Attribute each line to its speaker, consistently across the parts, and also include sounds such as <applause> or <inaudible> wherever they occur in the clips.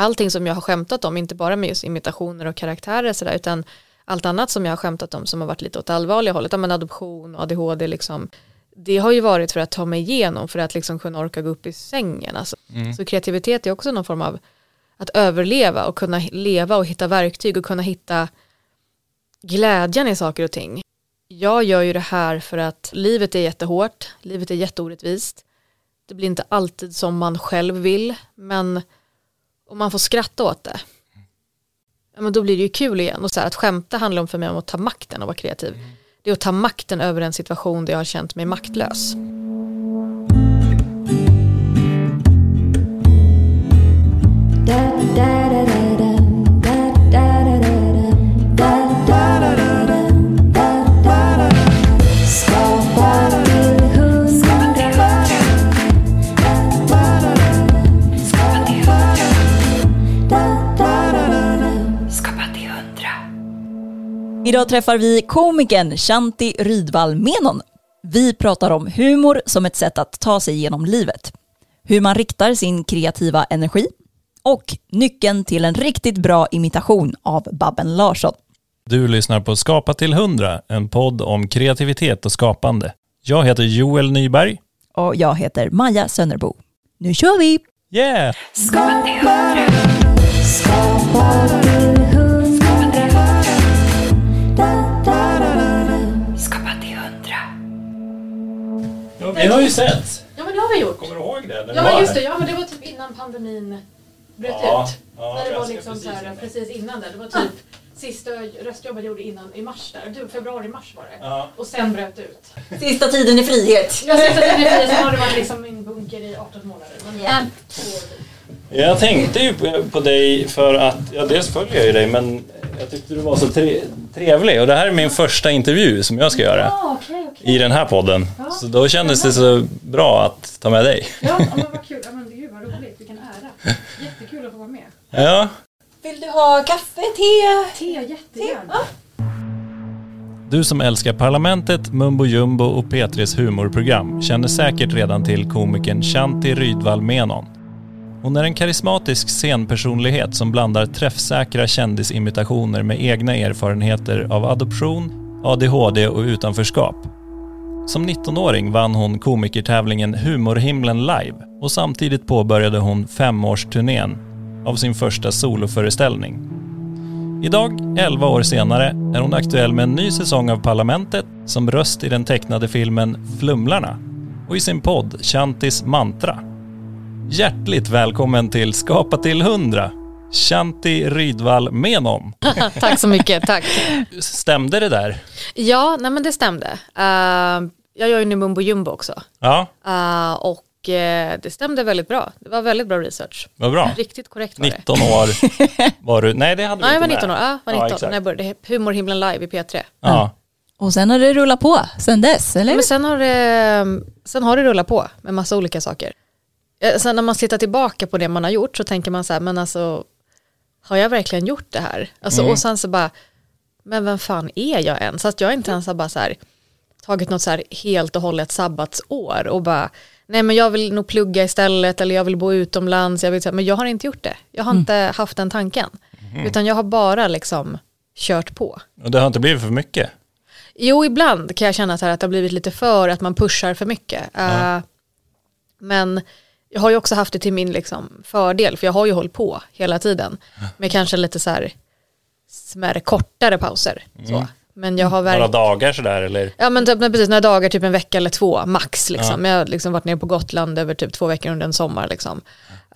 Speaker 1: allting som jag har skämtat om, inte bara med just imitationer och karaktärer sådär, utan allt annat som jag har skämtat om som har varit lite åt allvarliga hållet, men adoption och ADHD liksom, det har ju varit för att ta mig igenom, för att liksom kunna orka gå upp i sängen. Alltså.
Speaker 2: Mm.
Speaker 1: Så kreativitet är också någon form av att överleva och kunna leva och hitta verktyg och kunna hitta glädjen i saker och ting. Jag gör ju det här för att livet är jättehårt, livet är jätteorättvist. Det blir inte alltid som man själv vill, men och man får skratta åt det, ja, men då blir det ju kul igen. Och så här, att skämta handlar om för mig om att ta makten och vara kreativ. Det är att ta makten över en situation där jag har känt mig maktlös.
Speaker 3: Idag träffar vi komikern Shanti Rydvall Menon. Vi pratar om humor som ett sätt att ta sig genom livet. Hur man riktar sin kreativa energi och nyckeln till en riktigt bra imitation av Babben Larsson.
Speaker 2: Du lyssnar på Skapa till 100, en podd om kreativitet och skapande. Jag heter Joel Nyberg.
Speaker 3: Och jag heter Maja Sönnerbo. Nu kör vi!
Speaker 2: Yeah! Ja, vi har ju sett.
Speaker 1: Ja men det har vi gjort.
Speaker 2: Kommer du ihåg det?
Speaker 1: Ja men just det, ja men det var typ innan pandemin bröt
Speaker 2: Ja,
Speaker 1: ut.
Speaker 2: ja,
Speaker 1: när det var liksom
Speaker 2: precis
Speaker 1: så här,
Speaker 2: innan.
Speaker 1: precis innan det. Det var typ sista röstjobbet jag gjorde innan i mars där. Du, februari-mars var det.
Speaker 2: Ja.
Speaker 1: Och sen bröt det ut.
Speaker 3: Sista tiden i frihet.
Speaker 1: Jag sitter där nere, sen har det varit liksom min bunker i 18 månader. Men
Speaker 3: Ja.
Speaker 2: Jag tänkte ju på- på dig för att, ja dels följer jag ju dig men jag tyckte du var så tre, trevlig och det här är min första intervju som jag ska göra
Speaker 1: Ah, okej, okej.
Speaker 2: i den här podden. Så då kändes det så bra att ta med dig.
Speaker 1: Ja, ja, men vad kul. Ja, men gud vad roligt. Vilken ära. <laughs> Jättekul att få vara med.
Speaker 2: Ja,
Speaker 3: Vill du ha kaffe, te?
Speaker 1: Te, jättegärna.
Speaker 2: Du som älskar Parlamentet, Mumbo Jumbo och P3s humorprogram känner säkert redan till komikern Shanti Rydvall Menon. Hon är en karismatisk scenpersonlighet som blandar träffsäkra kändisimitationer med egna erfarenheter av adoption, ADHD och utanförskap. Som 19-åring vann hon komikertävlingen Humorhimlen live och samtidigt påbörjade hon femårsturnén av sin första soloföreställning. Idag, 11 år senare, är hon aktuell med en ny säsong av Parlamentet som röst i den tecknade filmen Flumlarna och i sin podd Chantis mantra. Hjärtligt välkommen till Skapa till 100, Shanti Rydvall Menon. <laughs>
Speaker 1: tack så mycket, tack.
Speaker 2: Stämde det där?
Speaker 1: Ja, nej men det stämde. Uh, jag gör ju nu Mumbo Jumbo också.
Speaker 2: Ja,
Speaker 1: Uh, och eh, det stämde väldigt bra. Det var väldigt bra research.
Speaker 2: vad bra.
Speaker 1: Riktigt korrekt var det.
Speaker 2: 19 år var du, nej det hade
Speaker 1: Nej,
Speaker 2: vi
Speaker 1: jag var
Speaker 2: inte
Speaker 1: 19 år. Ja, var
Speaker 2: Ja,
Speaker 1: 19
Speaker 2: exakt.
Speaker 1: när jag började Humorhimlen live i P3.
Speaker 2: Ja,
Speaker 3: Och sen har det rullat på sen dess, eller?
Speaker 1: Men sen har, det, sen har det rullat på med massa olika saker. Eh, Sen när man tittar tillbaka på det man har gjort så tänker man så här, men alltså har jag verkligen gjort det här? Alltså, Och sen så bara, men vem fan är jag än? Så att jag inte ens har bara så här, tagit något så här helt och hållet sabbatsår och bara, nej men jag vill nog plugga istället eller jag vill bo utomlands, jag vill, men jag har inte gjort det. Jag har inte haft den tanken. Utan jag har bara liksom kört på.
Speaker 2: och det har inte blivit för mycket.
Speaker 1: Jo, ibland kan jag känna så här att det har blivit lite för att man pushar för mycket. Eh, men jag har ju också haft det till min liksom, fördel, för jag har ju hållit på hela tiden. Med kanske lite så här smärre kortare pauser. Så. Men jag har
Speaker 2: Några
Speaker 1: verkligen...
Speaker 2: dagar sådär eller?
Speaker 1: Ja men typ, precis några dagar, typ en vecka eller två max. Liksom. Jag har liksom varit nere på Gotland över typ två veckor under en sommar. Liksom.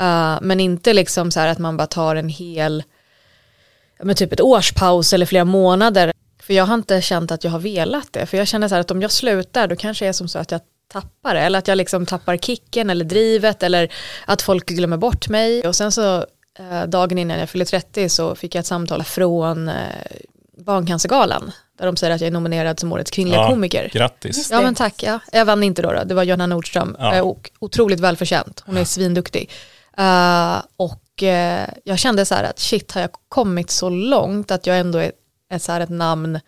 Speaker 1: Eh, men inte liksom så här att man bara tar en hel, ja, men typ ett års paus eller flera månader. För jag har inte känt att jag har velat det. För jag känner så här att om jag slutar då kanske det är som så att jag tappar det. Eller att jag liksom tappar kicken eller drivet eller att folk glömmer bort mig. Och sen så eh, dagen innan jag fyllde 30 så fick jag ett samtal från eh, Barncancergalan. Där de säger att jag är nominerad som årets kvinnliga
Speaker 2: Ja,
Speaker 1: komiker.
Speaker 2: Grattis.
Speaker 1: Ja men tack, ja. jag vann inte då, då. det var Johanna Nordström,
Speaker 2: Ja.
Speaker 1: Och otroligt välförtjänt, hon är svinduktig. Eh, och eh, jag kände så här att shit har jag kommit så långt att jag ändå är, är så här ett namn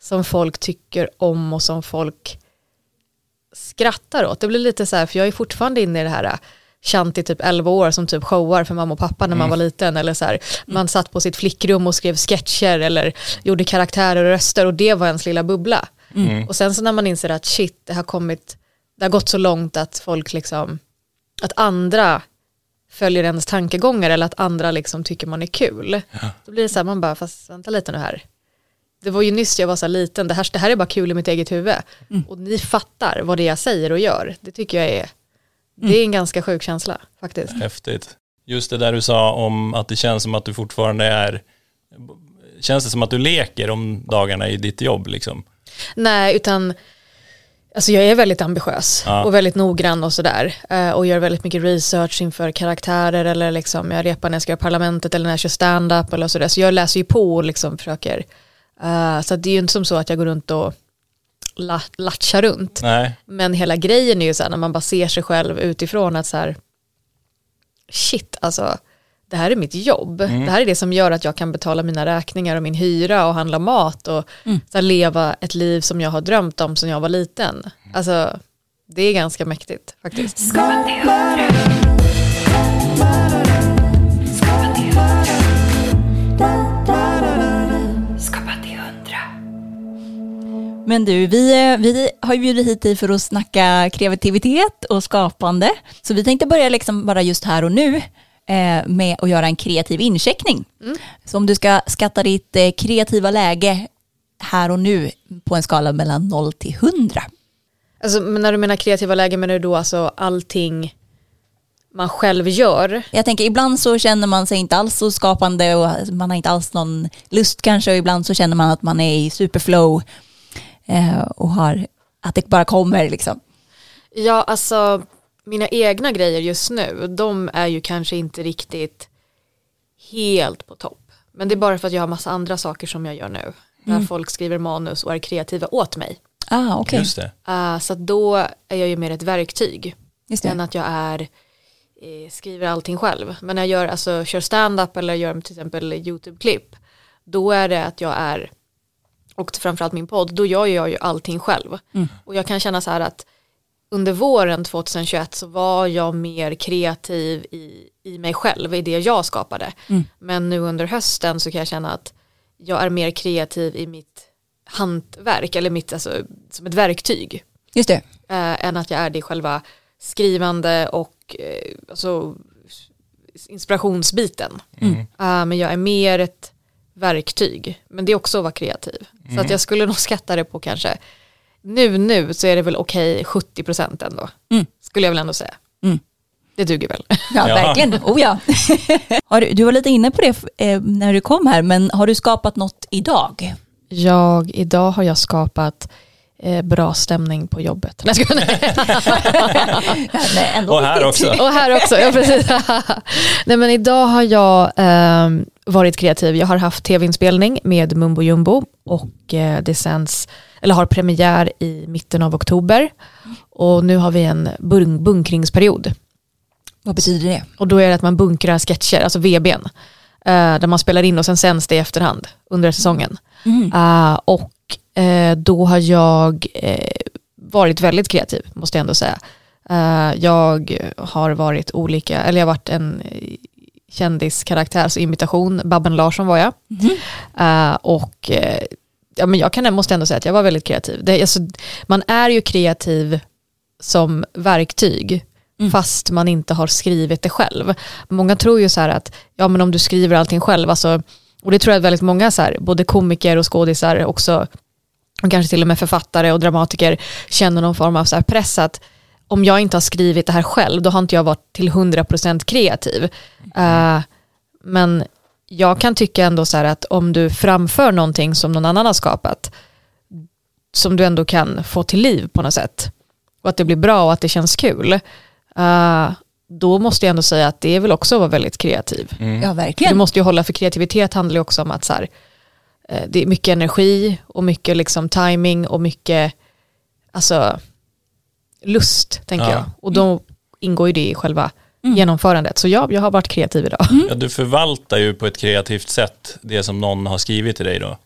Speaker 1: som folk tycker om och som folk skrattar åt. Det blir lite så här, för jag är fortfarande inne i det här Chant i typ 11 år som typ showar för mamma och pappa när man var liten. Eller så här, man satt på sitt flickrum och skrev sketcher eller gjorde karaktärer och röster och det var ens lilla bubbla. Och sen så när man inser att shit, det har kommit, det har gått så långt att folk liksom, att andra följer ens tankegångar eller att andra liksom tycker man är kul. Då blir det så här, man bara, fast vänta lite nu här. Det var ju nyss jag var så här liten, det här, det här är bara kul i mitt eget huvud. Och ni fattar vad det är jag säger och gör. Det tycker jag är, det är en ganska sjuk känsla faktiskt.
Speaker 2: Häftigt. Just det där du sa om att det känns som att du fortfarande är, känns det som att du leker om dagarna i ditt jobb liksom?
Speaker 1: Nej, utan alltså jag är väldigt ambitiös
Speaker 2: Ja.
Speaker 1: och väldigt noggrann och sådär. Eh, och gör väldigt mycket research inför karaktärer eller liksom jag repar när jag ska göra parlamentet eller när jag kör stand-up eller sådär. Så jag läser ju på och liksom försöker. Eh, så det är ju inte som så att jag går runt och la, latchar runt.
Speaker 2: Nej,
Speaker 1: Men hela grejen är ju så här när man bara ser sig själv utifrån att så här shit alltså det här är mitt jobb.
Speaker 2: Mm.
Speaker 1: Det här är det som gör att jag kan betala mina räkningar och min hyra och handla mat och
Speaker 2: Mm.
Speaker 1: så här, leva ett liv som jag har drömt om sedan jag var liten. Alltså det är ganska mäktigt faktiskt.
Speaker 3: Men du, vi, eh, vi har ju bjudit hit dig för att snacka kreativitet och skapande. Så vi tänkte börja liksom bara just här och nu eh, med att göra en kreativ incheckning. Så om du ska skatta ditt eh, kreativa läge här och nu på en skala mellan 0 till 100.
Speaker 1: Alltså, men när du menar kreativa lägen menar du då alltså allting man själv gör?
Speaker 3: Jag tänker ibland så känner man sig inte alls så skapande och man har inte alls någon lust kanske och ibland så känner man att man är i superflow och har att det bara kommer liksom.
Speaker 1: Ja, alltså mina egna grejer just nu, de är ju kanske inte riktigt helt på topp. Men det är bara för att jag har massa andra saker som jag gör nu. Där folk skriver manus och är kreativa åt mig.
Speaker 3: Ah, okej.
Speaker 2: just det.
Speaker 1: Uh, så att då är jag ju mer ett verktyg.
Speaker 3: Just det.
Speaker 1: Än att jag är, eh, skriver allting själv. Men när jag gör, alltså, kör stand-up eller gör till exempel YouTube-klipp. Då är det att jag är, och framförallt min podd, då gör jag ju allting själv. Och jag kan känna så här att under våren 2021 så var jag mer kreativ i, i mig själv, i det jag skapade. Men nu under hösten så kan jag känna att jag är mer kreativ i mitt hantverk, eller mitt, alltså, som ett verktyg
Speaker 3: Just det.
Speaker 1: eh, än att jag är det i själva skrivande och eh, alltså, inspirationsbiten.
Speaker 2: Mm.
Speaker 1: Eh, men jag är mer ett verktyg. Men det är också att vara kreativ. Så
Speaker 2: Mm.
Speaker 1: att jag skulle nog skatta det på kanske, nu nu så är det väl okej 70% ändå.
Speaker 3: Mm.
Speaker 1: Skulle jag väl ändå säga.
Speaker 3: Mm.
Speaker 1: Det duger väl. <laughs>
Speaker 3: Ja, verkligen. Oh, ja. <laughs> har du, du var lite inne på det eh, när du kom här, men har du skapat något idag?
Speaker 1: Jag, idag har jag skapat eh, bra stämning på jobbet. Nej, skojar, nej. <laughs>
Speaker 3: Nej, ändå
Speaker 2: Och här också.
Speaker 1: Och här också, ja precis. <laughs> Nej men idag har jag ehm, varit kreativ. Jag har haft tv-inspelning med Mumbo Jumbo och eh, det sänds, eller har premiär i mitten av oktober. Och nu har vi en bun- bunkringsperiod.
Speaker 3: Vad betyder det?
Speaker 1: Och då är det att man bunkrar sketcher, alltså VBn. eh, där man spelar in och sen sänds det i efterhand under säsongen.
Speaker 3: Mm.
Speaker 1: Eh, och eh, då har jag eh, varit väldigt kreativ, måste jag ändå säga. Eh, jag har varit olika, eller jag har varit en eh, kändiskaraktär, alltså imitation, Babben Larsson var jag. Eh, och eh, ja, men jag kan, måste ändå säga att jag var väldigt kreativ. Det, alltså, man är ju kreativ som verktyg fast man inte har skrivit det själv. Många tror ju så här att ja, men om du skriver allting själv, alltså, och det tror jag att väldigt många, så här, både komiker och skådisar också, och kanske till och med författare och dramatiker känner någon form av så press att om jag inte har skrivit det här själv, då har inte jag varit till 100% kreativ. Eh, men jag kan tycka ändå så här att om du framför någonting som någon annan har skapat, som du ändå kan få till liv på något sätt, och att det blir bra och att det känns kul, eh, då måste jag ändå säga att det är väl också att vara väldigt kreativ.
Speaker 3: Ja,
Speaker 1: För Du
Speaker 3: verkligen.
Speaker 1: måste ju hålla, för kreativitet handlar ju också om att så här, eh, det är mycket energi och mycket liksom timing och mycket alltså, lust, tänker
Speaker 2: Ja.
Speaker 1: jag. Och då ingår ju det i själva genomförandet. Så ja, jag har varit kreativ idag.
Speaker 2: Ja, du förvaltar ju på ett kreativt sätt det som någon har skrivit till dig då.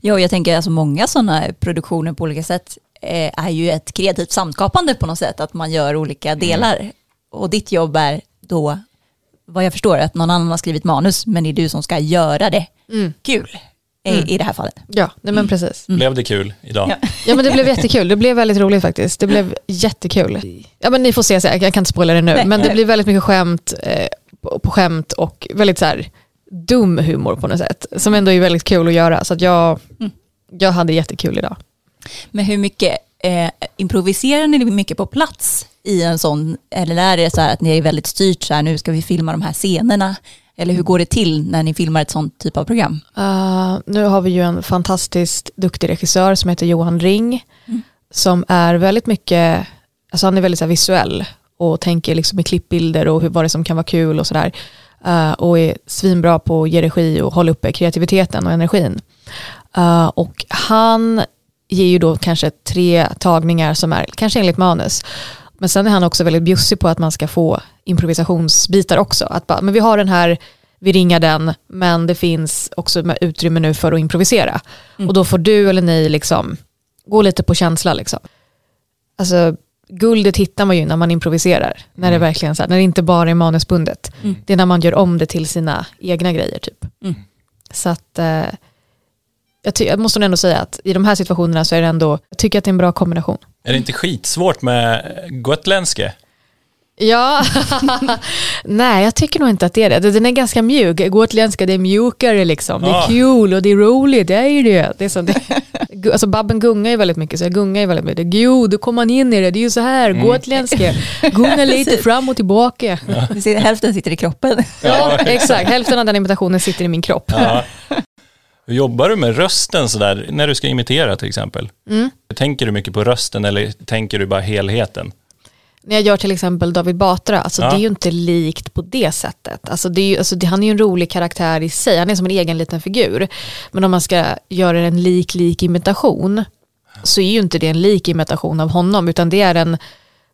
Speaker 3: Ja, jag tänker alltså många sådana produktioner på olika sätt eh, är ju ett kreativt samskapande på något sätt, att man gör olika delar. Och ditt jobb är då, vad jag förstår, att någon annan har skrivit manus, men det är du som ska göra det
Speaker 1: Mm.
Speaker 3: kul i, i det här fallet.
Speaker 1: Ja, nej men precis.
Speaker 2: Blev det kul idag?
Speaker 3: Ja.
Speaker 1: Ja men det blev jättekul, det blev väldigt roligt faktiskt. Det blev jättekul. Ja men ni får se, så jag kan inte spoila det nu,
Speaker 3: Nej.
Speaker 1: men det blir väldigt mycket skämt eh, på, på skämt och väldigt så här dum humor på något sätt. Som ändå är väldigt kul att göra. Så att jag,
Speaker 3: Mm.
Speaker 1: jag hade jättekul idag.
Speaker 3: Men hur mycket eh, improviserar ni mycket på plats i en sån, eller är det så här att ni är väldigt styrt så här, nu ska vi filma de här scenerna, eller hur går det till när ni filmar ett sånt typ av program?
Speaker 1: Uh, nu har vi ju en fantastiskt duktig regissör som heter Johan Ring.
Speaker 3: Mm.
Speaker 1: Som är väldigt mycket, alltså han är väldigt så visuell och tänker liksom i klippbilder och hur, vad det som kan vara kul och sådär. Uh, och är svinbra på att ge regi och hålla uppe kreativiteten och energin. Uh, och han ger ju då kanske tre tagningar som är kanske enligt manus. Men sen är han också väldigt bjussig på att man ska få improvisationsbitar också. Att bara, men vi har den här, vi ringar den, men det finns också utrymme nu för att improvisera.
Speaker 3: Mm.
Speaker 1: Och då får du eller ni liksom gå lite på känsla. Liksom. Alltså, guldet hittar man ju när man improviserar. När det verkligen så här, när det inte bara är manusbundet.
Speaker 3: Mm.
Speaker 1: Det är när man gör om det till sina egna grejer typ.
Speaker 3: Mm.
Speaker 1: Så att eh, jag, ty- jag måste nog ändå säga att i de här situationerna så är det ändå, jag tycker att det är en bra kombination.
Speaker 2: Är det inte skitsvårt med gotländska?
Speaker 1: Ja, <laughs> nej jag tycker nog inte att det är det. Den är ganska mjuk. Gotländska det är mjukare liksom. Det är
Speaker 2: Ah.
Speaker 1: kul och det är roligt, det är det. det, är så, det alltså Babben gungar ju väldigt mycket, så jag gungar ju väldigt mycket. Gud, då kommer man in i det, det är ju så här, gotländska. Gunga <laughs> lite fram och tillbaka.
Speaker 3: Ser- Hälften sitter i kroppen.
Speaker 1: Ja, exakt. Hälften av den imitationen sitter i min kropp.
Speaker 2: Ja. Hur jobbar du med rösten sådär, när du ska imitera till exempel?
Speaker 1: Mm.
Speaker 2: Tänker du mycket på rösten eller tänker du bara helheten?
Speaker 1: När jag gör till exempel David Batra, alltså
Speaker 2: Ja.
Speaker 1: det är ju inte likt på det sättet. Alltså det är ju, alltså det, han är ju en rolig karaktär i sig, han är som en egen liten figur. Men om man ska göra en lik-lik imitation så är ju inte det en lik imitation av honom, utan det är en,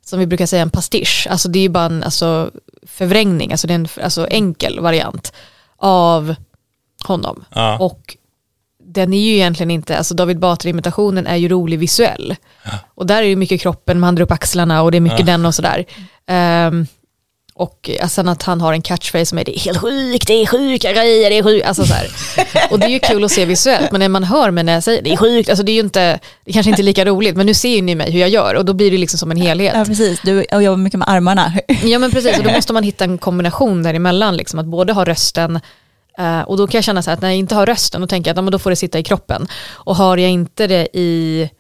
Speaker 1: som vi brukar säga, en pastisch. Alltså det är ju bara en alltså, förvrängning, alltså det är en alltså, enkel variant av honom.
Speaker 2: Ja.
Speaker 1: Och den är ju egentligen inte, alltså David Batra-imitationen är ju rolig visuell. Och där är ju mycket kroppen, man drar upp axlarna och det är mycket
Speaker 2: Ja.
Speaker 1: den och sådär. Um, och eh, sen att han har en catchphrase som är det är helt sjukt, det är sjuka grejer, det är sjukt. Alltså så här. Och det är ju kul att se visuellt, men när man hör mig när jag säger det är sjukt, alltså det är ju inte, det kanske inte är lika roligt, men nu ser ju ni mig hur jag gör och då blir det liksom som en helhet.
Speaker 3: Ja, precis. Du och jobbar mycket med armarna.
Speaker 1: Ja men precis, och då <laughs> måste man hitta en kombination däremellan, liksom, att både ha rösten eh, och då kan jag känna så här att när jag inte har rösten, då tänker jag att ja, då får det sitta i kroppen. Och har jag inte det i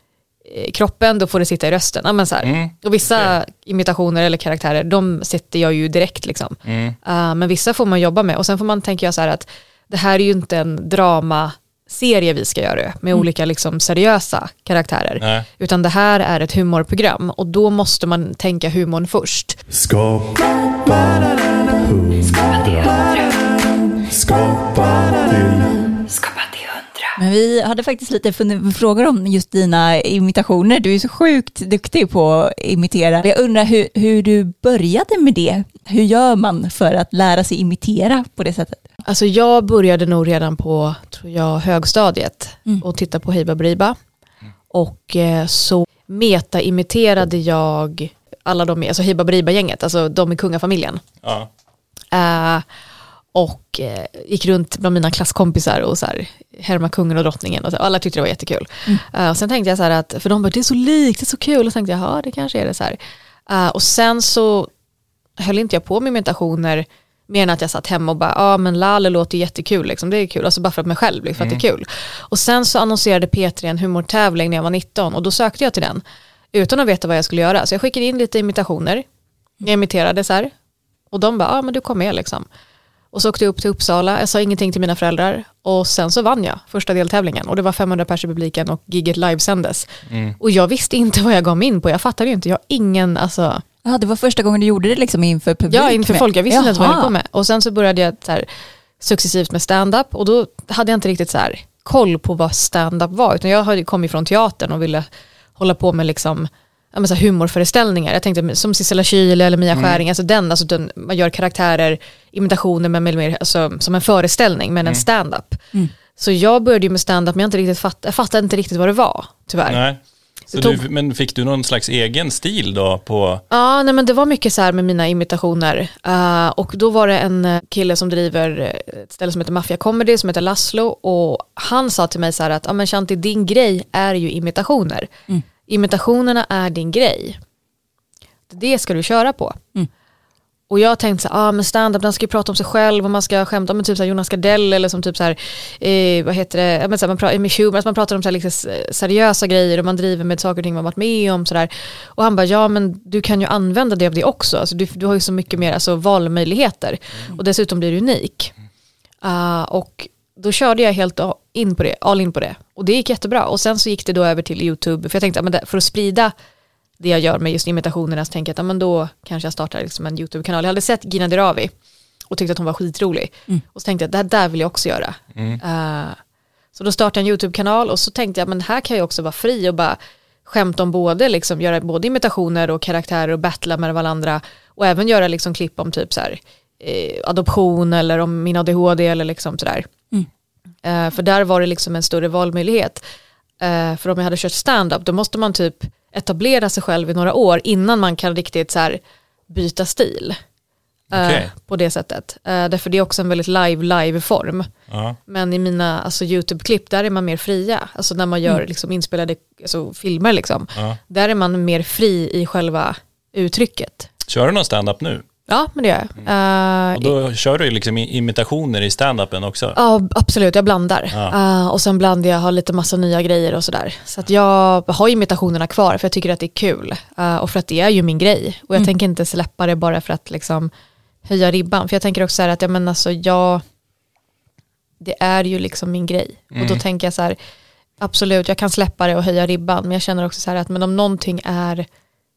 Speaker 1: kroppen, då får det sitta i rösten. Ja, men så här.
Speaker 2: Mm.
Speaker 1: Och vissa imitationer eller karaktärer, de sätter jag ju direkt. Liksom.
Speaker 2: Mm.
Speaker 1: Eh, men vissa får man jobba med. Och sen får man tänka jag så här att det här är ju inte en dramaserie vi ska göra med olika liksom, seriösa karaktärer.
Speaker 2: Nej.
Speaker 1: Utan det här är ett humorprogram och då måste man tänka humorn först.
Speaker 4: Skapa hundra. Skapa till
Speaker 3: Men vi hade faktiskt lite frågor om just dina imitationer. Du är så sjukt duktig på att imitera. Jag undrar hur, hur du började med det. Hur gör man för att lära sig imitera på det sättet?
Speaker 1: Alltså jag började nog redan på tror jag, högstadiet
Speaker 3: Mm.
Speaker 1: och titta på Hiba Briba. Och eh, så meta-imiterade jag alla de, alltså Hiba Briba-gänget, alltså de i kungafamiljen.
Speaker 2: Ja.
Speaker 1: Eh, och eh, gick runt bland mina klasskompisar och så här, härma kungen och drottningen och så, alla tyckte det var jättekul. Eh, och sen tänkte jag så här att, för de bara det är så likt, det är så kul, och så tänkte jag ja det kanske är det så här. Eh, och sen så höll inte jag på med imitationer mer än att jag satt hemma och bara, ja men Lale låter jättekul, liksom, det är kul, alltså bara för att mig själv, liksom, för att det är kul. Och sen så annonserade P3 en humortävling när jag var 19 och då sökte jag till den utan att veta vad jag skulle göra. Så jag skickade in lite imitationer, jag imiterade så här och de bara, ja men du kom med liksom. Och så åkte jag upp till Uppsala, jag sa ingenting till mina föräldrar. Och sen så vann jag första deltävlingen. Och det var 500 pers i publiken och giget livesändes. Och jag visste inte vad jag gav mig in på, jag fattade ju inte, jag har ingen, alltså,
Speaker 3: Ja, det var första gången du gjorde det liksom inför publik?
Speaker 1: ja inför folk, jag visste inte vad jag höll på med. Och sen så började jag så här, successivt med stand-up. Och då hade jag inte riktigt så här, koll på vad stand-up var, utan jag hade- kom ju från teatern och ville hålla på med liksom men så humorföreställningar. Jag tänkte som Sissela Kyle eller Mia Skäring, alltså den, alltså den, man gör karaktärer, imitationer men med mer, alltså, som en föreställning men en stand-up.
Speaker 3: Mm.
Speaker 1: Så jag började ju med stand-up men jag, inte riktigt fatt, jag fattade inte riktigt vad det var, tyvärr.
Speaker 2: Nej. Så
Speaker 1: tog-
Speaker 2: du, men fick du någon slags egen stil då på,
Speaker 1: Ja, nej men det var mycket så här med mina imitationer. Eh, och då var det en eh, kille som driver eh, ett ställe som heter Mafia Comedy som heter Laszlo och han sa till mig så här att, ja men Shanti din grej är ju imitationer. Imitationerna är din grej. Det ska du köra på. Och jag tänkte så här, ah, men stand-up, den ska ju prata om sig själv och man ska skämta med typ så här Jonas Gardell eller som typ så här, eh, vad heter det, men så här, man pratar med humor, alltså man pratar om så här, liksom, s- seriösa grejer och man driver med saker och ting man varit med om sådär. Och han bara, ja men du kan ju använda det av det också, alltså, du, du har ju så mycket mer alltså, valmöjligheter och dessutom blir du unik. Ah, och då körde jag helt in på det, all in på det. Och det gick jättebra. Och sen så gick det då över till YouTube, för jag tänkte, men för att sprida det jag gör med just imitationerna så tänker jag att men då kanske jag startar liksom en YouTube-kanal. Jag hade sett Gina Dirawi och tyckte att hon var skitrolig. Och så tänkte jag att det här där vill jag också göra. Eh, så då startade jag en YouTube-kanal och så tänkte jag men här kan jag också vara fri och bara skämta om både, liksom, göra både imitationer och karaktärer och battla med varandra och även göra liksom klipp om typ så här, eh, adoption eller om min ADHD eller liksom sådär. Eh, för där var det liksom en större valmöjlighet. Eh, för om jag hade kört stand-up då måste man typ etablera sig själv i några år innan man kan riktigt så här, byta stil. Eh,
Speaker 2: Okej.
Speaker 1: På det sättet. Eh, därför det är också en väldigt live-live-form.
Speaker 2: ja,
Speaker 1: Men i mina alltså, YouTube-klipp där är man mer fria. Alltså när man gör
Speaker 3: Mm.
Speaker 1: liksom, inspelade alltså, filmer liksom.
Speaker 2: ja.
Speaker 1: Där är man mer fri i själva uttrycket.
Speaker 2: Kör du någon stand-up nu?
Speaker 1: Ja, men det gör jag. Eh,
Speaker 2: Och då kör du liksom imitationer i stand-upen också?
Speaker 1: Ja, absolut, jag blandar. Eh, och sen blandar jag, har lite massa nya grejer och sådär. Så att jag har imitationerna kvar för jag tycker att det är kul. Eh, och för att det är ju min grej. Och jag tänker inte släppa det bara för att liksom höja ribban. För jag tänker också så här att, ja men alltså jag, det är ju liksom min grej. Och då tänker jag så här, absolut jag kan släppa det och höja ribban. Men jag känner också så här att men om någonting är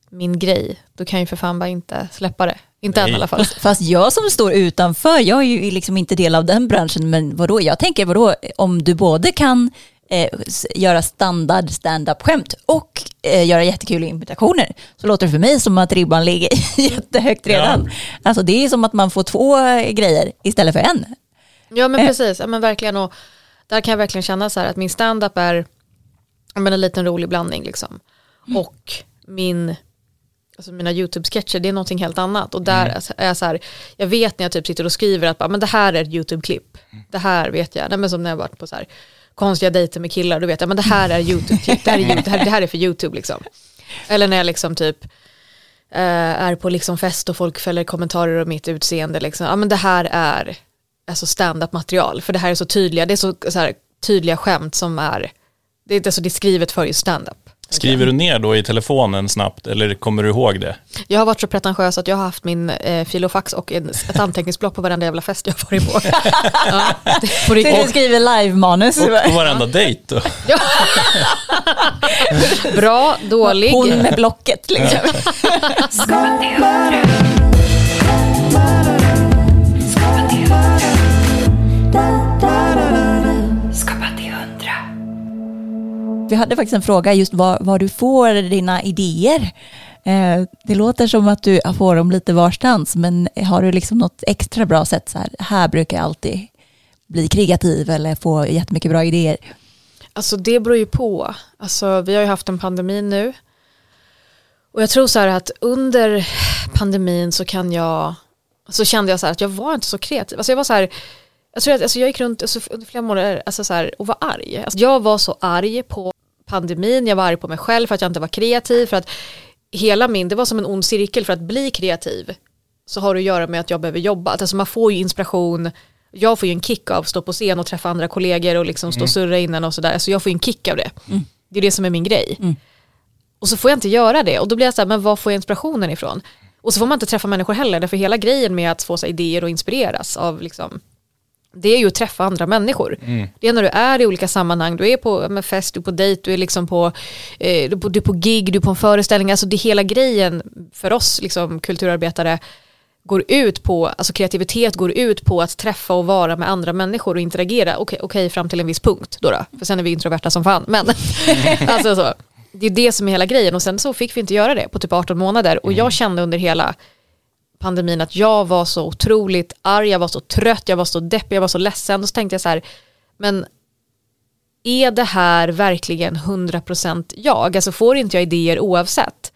Speaker 1: min grej, då kan jag ju för fan bara inte släppa det. Inte än
Speaker 2: Nej.
Speaker 1: i alla fall.
Speaker 3: Fast jag som står utanför, jag är ju liksom inte del av den branschen, men vadå, jag tänker vadå, om du både kan eh, göra standard stand-up-skämt och eh, göra jättekul imitationer, så låter det för mig som att ribban ligger <laughs> jättehögt redan. Alltså det är som att man får två grejer istället för en.
Speaker 1: Ja men
Speaker 3: Eh.
Speaker 1: precis, ja, men verkligen och där kan jag verkligen känna så här att min stand-up är ja, men en liten rolig blandning liksom. Och min, alltså mina YouTube-sketcher det är någonting helt annat och där
Speaker 2: Mm.
Speaker 1: är jag så här, jag vet när jag typ sitter och skriver att bara, men det här är ett YouTube-klipp, det här vet jag, Nej, men som när jag varit på så här konstiga dejter med killar, då vet jag, men det här är YouTube-klipp, det här är, YouTube, det, här, det här är för YouTube liksom. Eller när jag liksom typ eh, är på liksom fest och folk fäller kommentarer om mitt utseende. Liksom. Ja, men det här är alltså stand-up material, för det här är så tydliga, det är så, så här, tydliga skämt som är, det är, alltså, det är skrivet för just stand-up.
Speaker 2: Skriver du ner då i telefonen snabbt eller kommer du ihåg det?
Speaker 1: Jag har varit så pretentiös att jag har haft min eh, fil och en, ett anteckningsblock på varenda jävla fest jag har varit på. ja, <laughs> det, på
Speaker 3: Så du
Speaker 1: riktigt.
Speaker 3: skriver live-manus.
Speaker 2: Och på varenda dejt då? <laughs>
Speaker 1: Bra, dålig.
Speaker 3: Hon med blocket liksom. Vi hade faktiskt en fråga just var, var du får dina idéer. Eh, det låter som att du får dem lite varstans, men har du liksom något extra bra sätt? Så här, här brukar jag alltid bli kreativ eller få jättemycket bra idéer.
Speaker 1: Alltså det beror ju på. Alltså vi har ju haft en pandemi nu. Och jag tror så här att under pandemin så kan jag, så kände jag så här att jag var inte så kreativ. Alltså jag var så här, jag tror att alltså jag gick runt alltså under flera månader alltså så här, och var arg. Alltså jag var så arg på pandemin, jag var arg på mig själv för att jag inte var kreativ, för att hela min, det var som en ond cirkel för att bli kreativ så har det att göra med att jag behöver jobba. Alltså man får ju inspiration, jag får ju en kick av att stå på scen och träffa andra kollegor och liksom stå och surra innan och sådär. Alltså jag får ju en kick av det. Det är det som är min grej. Och så får jag inte göra det och då blir jag så här, men var får jag inspirationen ifrån? Och så får man inte träffa människor heller, därför hela grejen med att få så idéer och inspireras av liksom, det är ju att träffa andra människor. Det är när du är i olika sammanhang, du är på men fest, du är på dejt, du är liksom på, eh, du är på, du på gig, du är på en föreställning, alltså det hela grejen för oss liksom, kulturarbetare går ut på, alltså kreativitet går ut på att träffa och vara med andra människor och interagera, okej okej, fram till en viss punkt då, då. För sen är vi introverta som fan, men <laughs> alltså så, det är det som är hela grejen och sen så fick vi inte göra det på typ 18 månader. Och jag kände under hela pandemin att jag var så otroligt arg, jag var så trött, jag var så deppig, jag var så ledsen och så tänkte jag så här, men är det här verkligen 100% jag? Alltså får inte jag idéer oavsett?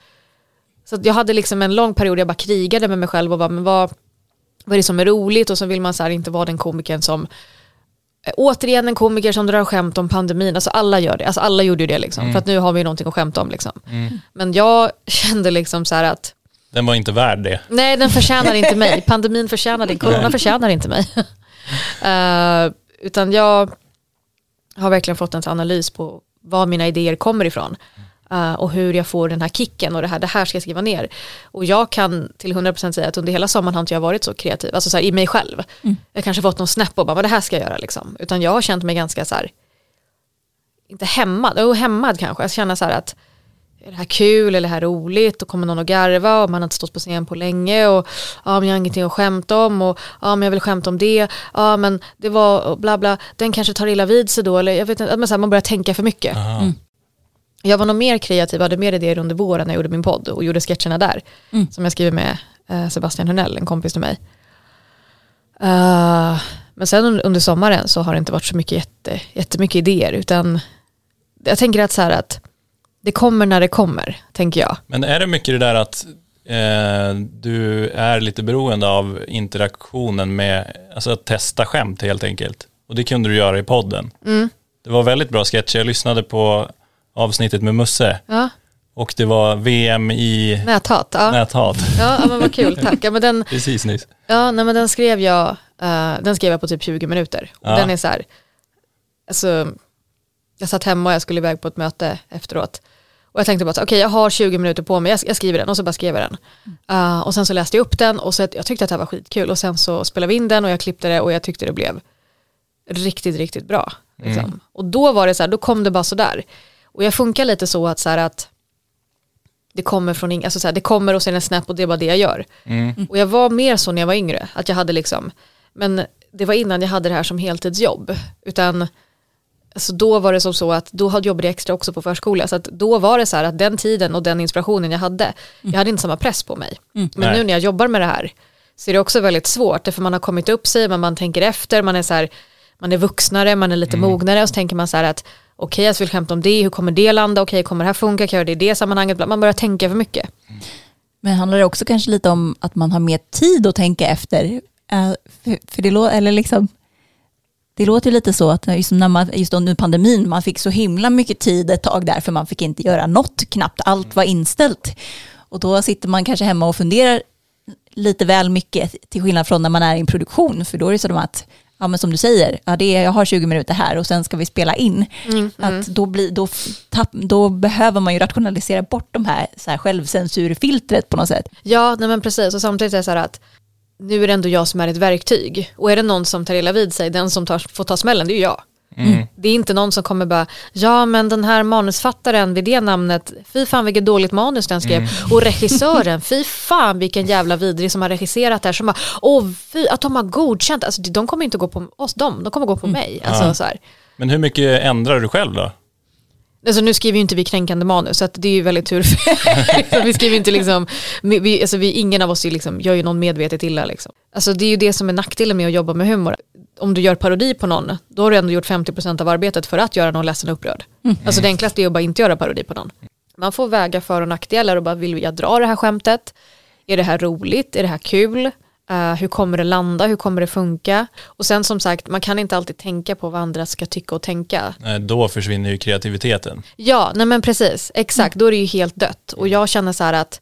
Speaker 1: Så jag hade liksom en lång period jag bara krigade med mig själv och bara, men vad, vad är det som är roligt? Och så vill man så här inte vara den komikern som eh, Återigen en komiker som drar skämt om pandemin, alltså alla gör det, alltså alla gjorde ju det liksom, för att nu har vi ju någonting att skämta om liksom. Men jag kände liksom så här att,
Speaker 2: Den var inte värd det.
Speaker 1: nej den förtjänar inte mig, <laughs> pandemin förtjänar det, corona förtjänar inte mig. <laughs> Eh, utan jag har verkligen fått en analys på var mina idéer kommer ifrån. eh, och hur jag får den här kicken och det här, det här ska jag skriva ner. Och jag kan till 100% säga att under hela sommaren har inte jag varit så kreativ, alltså så här, i mig själv. Jag kanske fått någon snap och bara vad det här ska jag göra liksom. Utan jag har känt mig ganska så här, inte hämmad, jo hämmad kanske. Jag känner så här att är det här kul, är det här roligt och kommer någon att garva och man har inte stått på scen på länge och ja men jag har ingenting att skämta om och ja men jag vill skämta om det, ja men det var bla bla, den kanske tar illa vid sig då eller jag vet inte, så här, man börjar tänka för mycket.
Speaker 2: Aha.
Speaker 1: Jag var nog mer kreativ, hade mer idéer under våren när jag gjorde min podd och gjorde sketcherna där. Som jag skriver med eh, Sebastian Hörnell, en kompis till mig. Eh, men sen un- under sommaren så har det inte varit så mycket jätte, jättemycket idéer utan jag tänker att så här att det kommer när det kommer, tänker jag.
Speaker 2: Men är det mycket det där att eh, du är lite beroende av interaktionen med, alltså att testa skämt helt enkelt. Och det kunde du göra i podden.
Speaker 1: Mm.
Speaker 2: Det var väldigt bra sketcher, jag lyssnade på avsnittet med Musse
Speaker 1: Ja,
Speaker 2: och det var VM i
Speaker 1: näthat. Ja,
Speaker 2: näthat.
Speaker 1: ja men vad kul, tack. Ja, men den, <laughs>
Speaker 2: Precis nyss.
Speaker 1: Ja, nej, men den skrev jag, eh, den skrev jag på typ 20 minuter. Och
Speaker 2: Ja.
Speaker 1: den är så här, alltså, jag satt hemma och jag skulle iväg på ett möte efteråt. Och jag tänkte bara, okej jag har 20 minuter på mig, jag, jag skriver den och så bara skrev jag den. Eh, och sen så läste jag upp den och så, jag tyckte att det här var skitkul. Och sen så spelade vi in den och jag klippte det och jag tyckte det blev riktigt, riktigt bra. Liksom. Och då var det så här, då kom det bara så där. Och jag funkar lite så att så här att det kommer från ing- alltså så här, det kommer och sen en snap och det är bara det jag gör. Och jag var mer så när jag var yngre, att jag hade liksom, men det var innan jag hade det här som heltidsjobb. Utan alltså då var det som så att då jobbade jag extra också på förskola. Så att då var det så här att den tiden och den inspirationen jag hade, jag hade inte samma press på mig. Men
Speaker 2: Nej.
Speaker 1: nu när jag jobbar med det här så är det också väldigt svårt, för man har kommit upp sig, men man tänker efter, man är så här, man är vuxnare, man är lite mognare och så tänker man så här att okej jag vill skämta om det, hur kommer det landa, okej kommer det här funka, kan jag göra det i det sammanhanget, man börjar tänka för mycket.
Speaker 3: Men handlar det också kanske lite om att man har mer tid att tänka efter? Eh, för, för det, lå- eller liksom, det låter lite så att just, när man, just under pandemin, man fick så himla mycket tid ett tag där för man fick inte göra något knappt, allt var inställt. Och då sitter man kanske hemma och funderar lite väl mycket till skillnad från när man är i en produktion, för då är det som att Ja men som du säger, ja, det är, jag har 20 minuter här och sen ska vi spela in. Att då, blir, då, tapp, då behöver man ju rationalisera bort de här, så här självcensurfiltret på något sätt.
Speaker 1: Ja, nej men precis. Och samtidigt är det så här att nu är det ändå jag som är ett verktyg. Och är det någon som tar illa vid sig, den som tar, får ta smällen, det är ju jag. Det är inte någon som kommer bara, ja men den här manusfattaren vid det namnet, fy fan vilket dåligt manus den skrev. Och regissören, fy fan vilken jävla vidrig som har regisserat det här. Som bara, åh fy, att de har godkänt, alltså de kommer inte gå på oss, de, de kommer gå på mig. Alltså,
Speaker 2: Ja.
Speaker 1: så här.
Speaker 2: Men hur mycket ändrar du själv då?
Speaker 1: Alltså nu skriver ju inte vi kränkande manus så att det är ju väldigt tur. Så <laughs> vi skriver inte liksom, vi, alltså vi, ingen av oss är liksom, gör ju någon medvetet illa liksom. Alltså det är ju det som är nackdelen med att jobba med humor. Om du gör parodi på någon, då har du ändå gjort 50% av arbetet för att göra någon ledsen och upprörd. Alltså det enklaste är att bara inte göra parodi på någon. Man får väga för och nackdelar och bara vill jag dra det här skämtet? Är det här roligt? Är det här kul? Eh, hur kommer det landa? Hur kommer det funka? Och sen som sagt, man kan inte alltid tänka på vad andra ska tycka och tänka.
Speaker 2: Då försvinner ju kreativiteten.
Speaker 1: Ja, nej men precis, exakt, då är det ju helt dött. Och jag känner så här att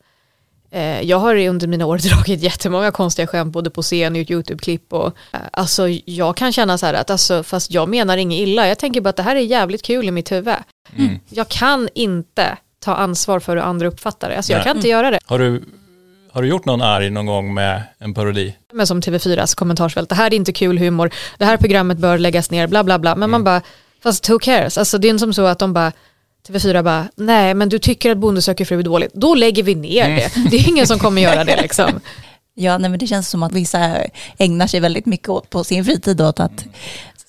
Speaker 1: eh, jag har under mina år <laughs> dragit jättemånga konstiga skämt både på scen och YouTube-klipp och eh, alltså jag kan känna så här att alltså, fast jag menar inget illa, jag tänker bara att det här är jävligt kul i mitt huvud. Jag kan inte ta ansvar för hur andra uppfattar det, alltså jag
Speaker 2: Nej.
Speaker 1: kan inte göra det.
Speaker 2: Har du, har du gjort någon arg någon gång med en parodi?
Speaker 1: Men som TV4s kommentarsfält, det här är inte kul humor, det här programmet bör läggas ner, bla bla bla. Men man bara, fast who cares? Alltså det är inte som så att de bara, TV4 bara, nej men du tycker att Bonde söker fru är dåligt, då lägger vi ner det. Det är ingen som kommer göra det liksom. <laughs>
Speaker 3: Ja, nej, men det känns som att vissa ägnar sig väldigt mycket åt på sin fritid åt att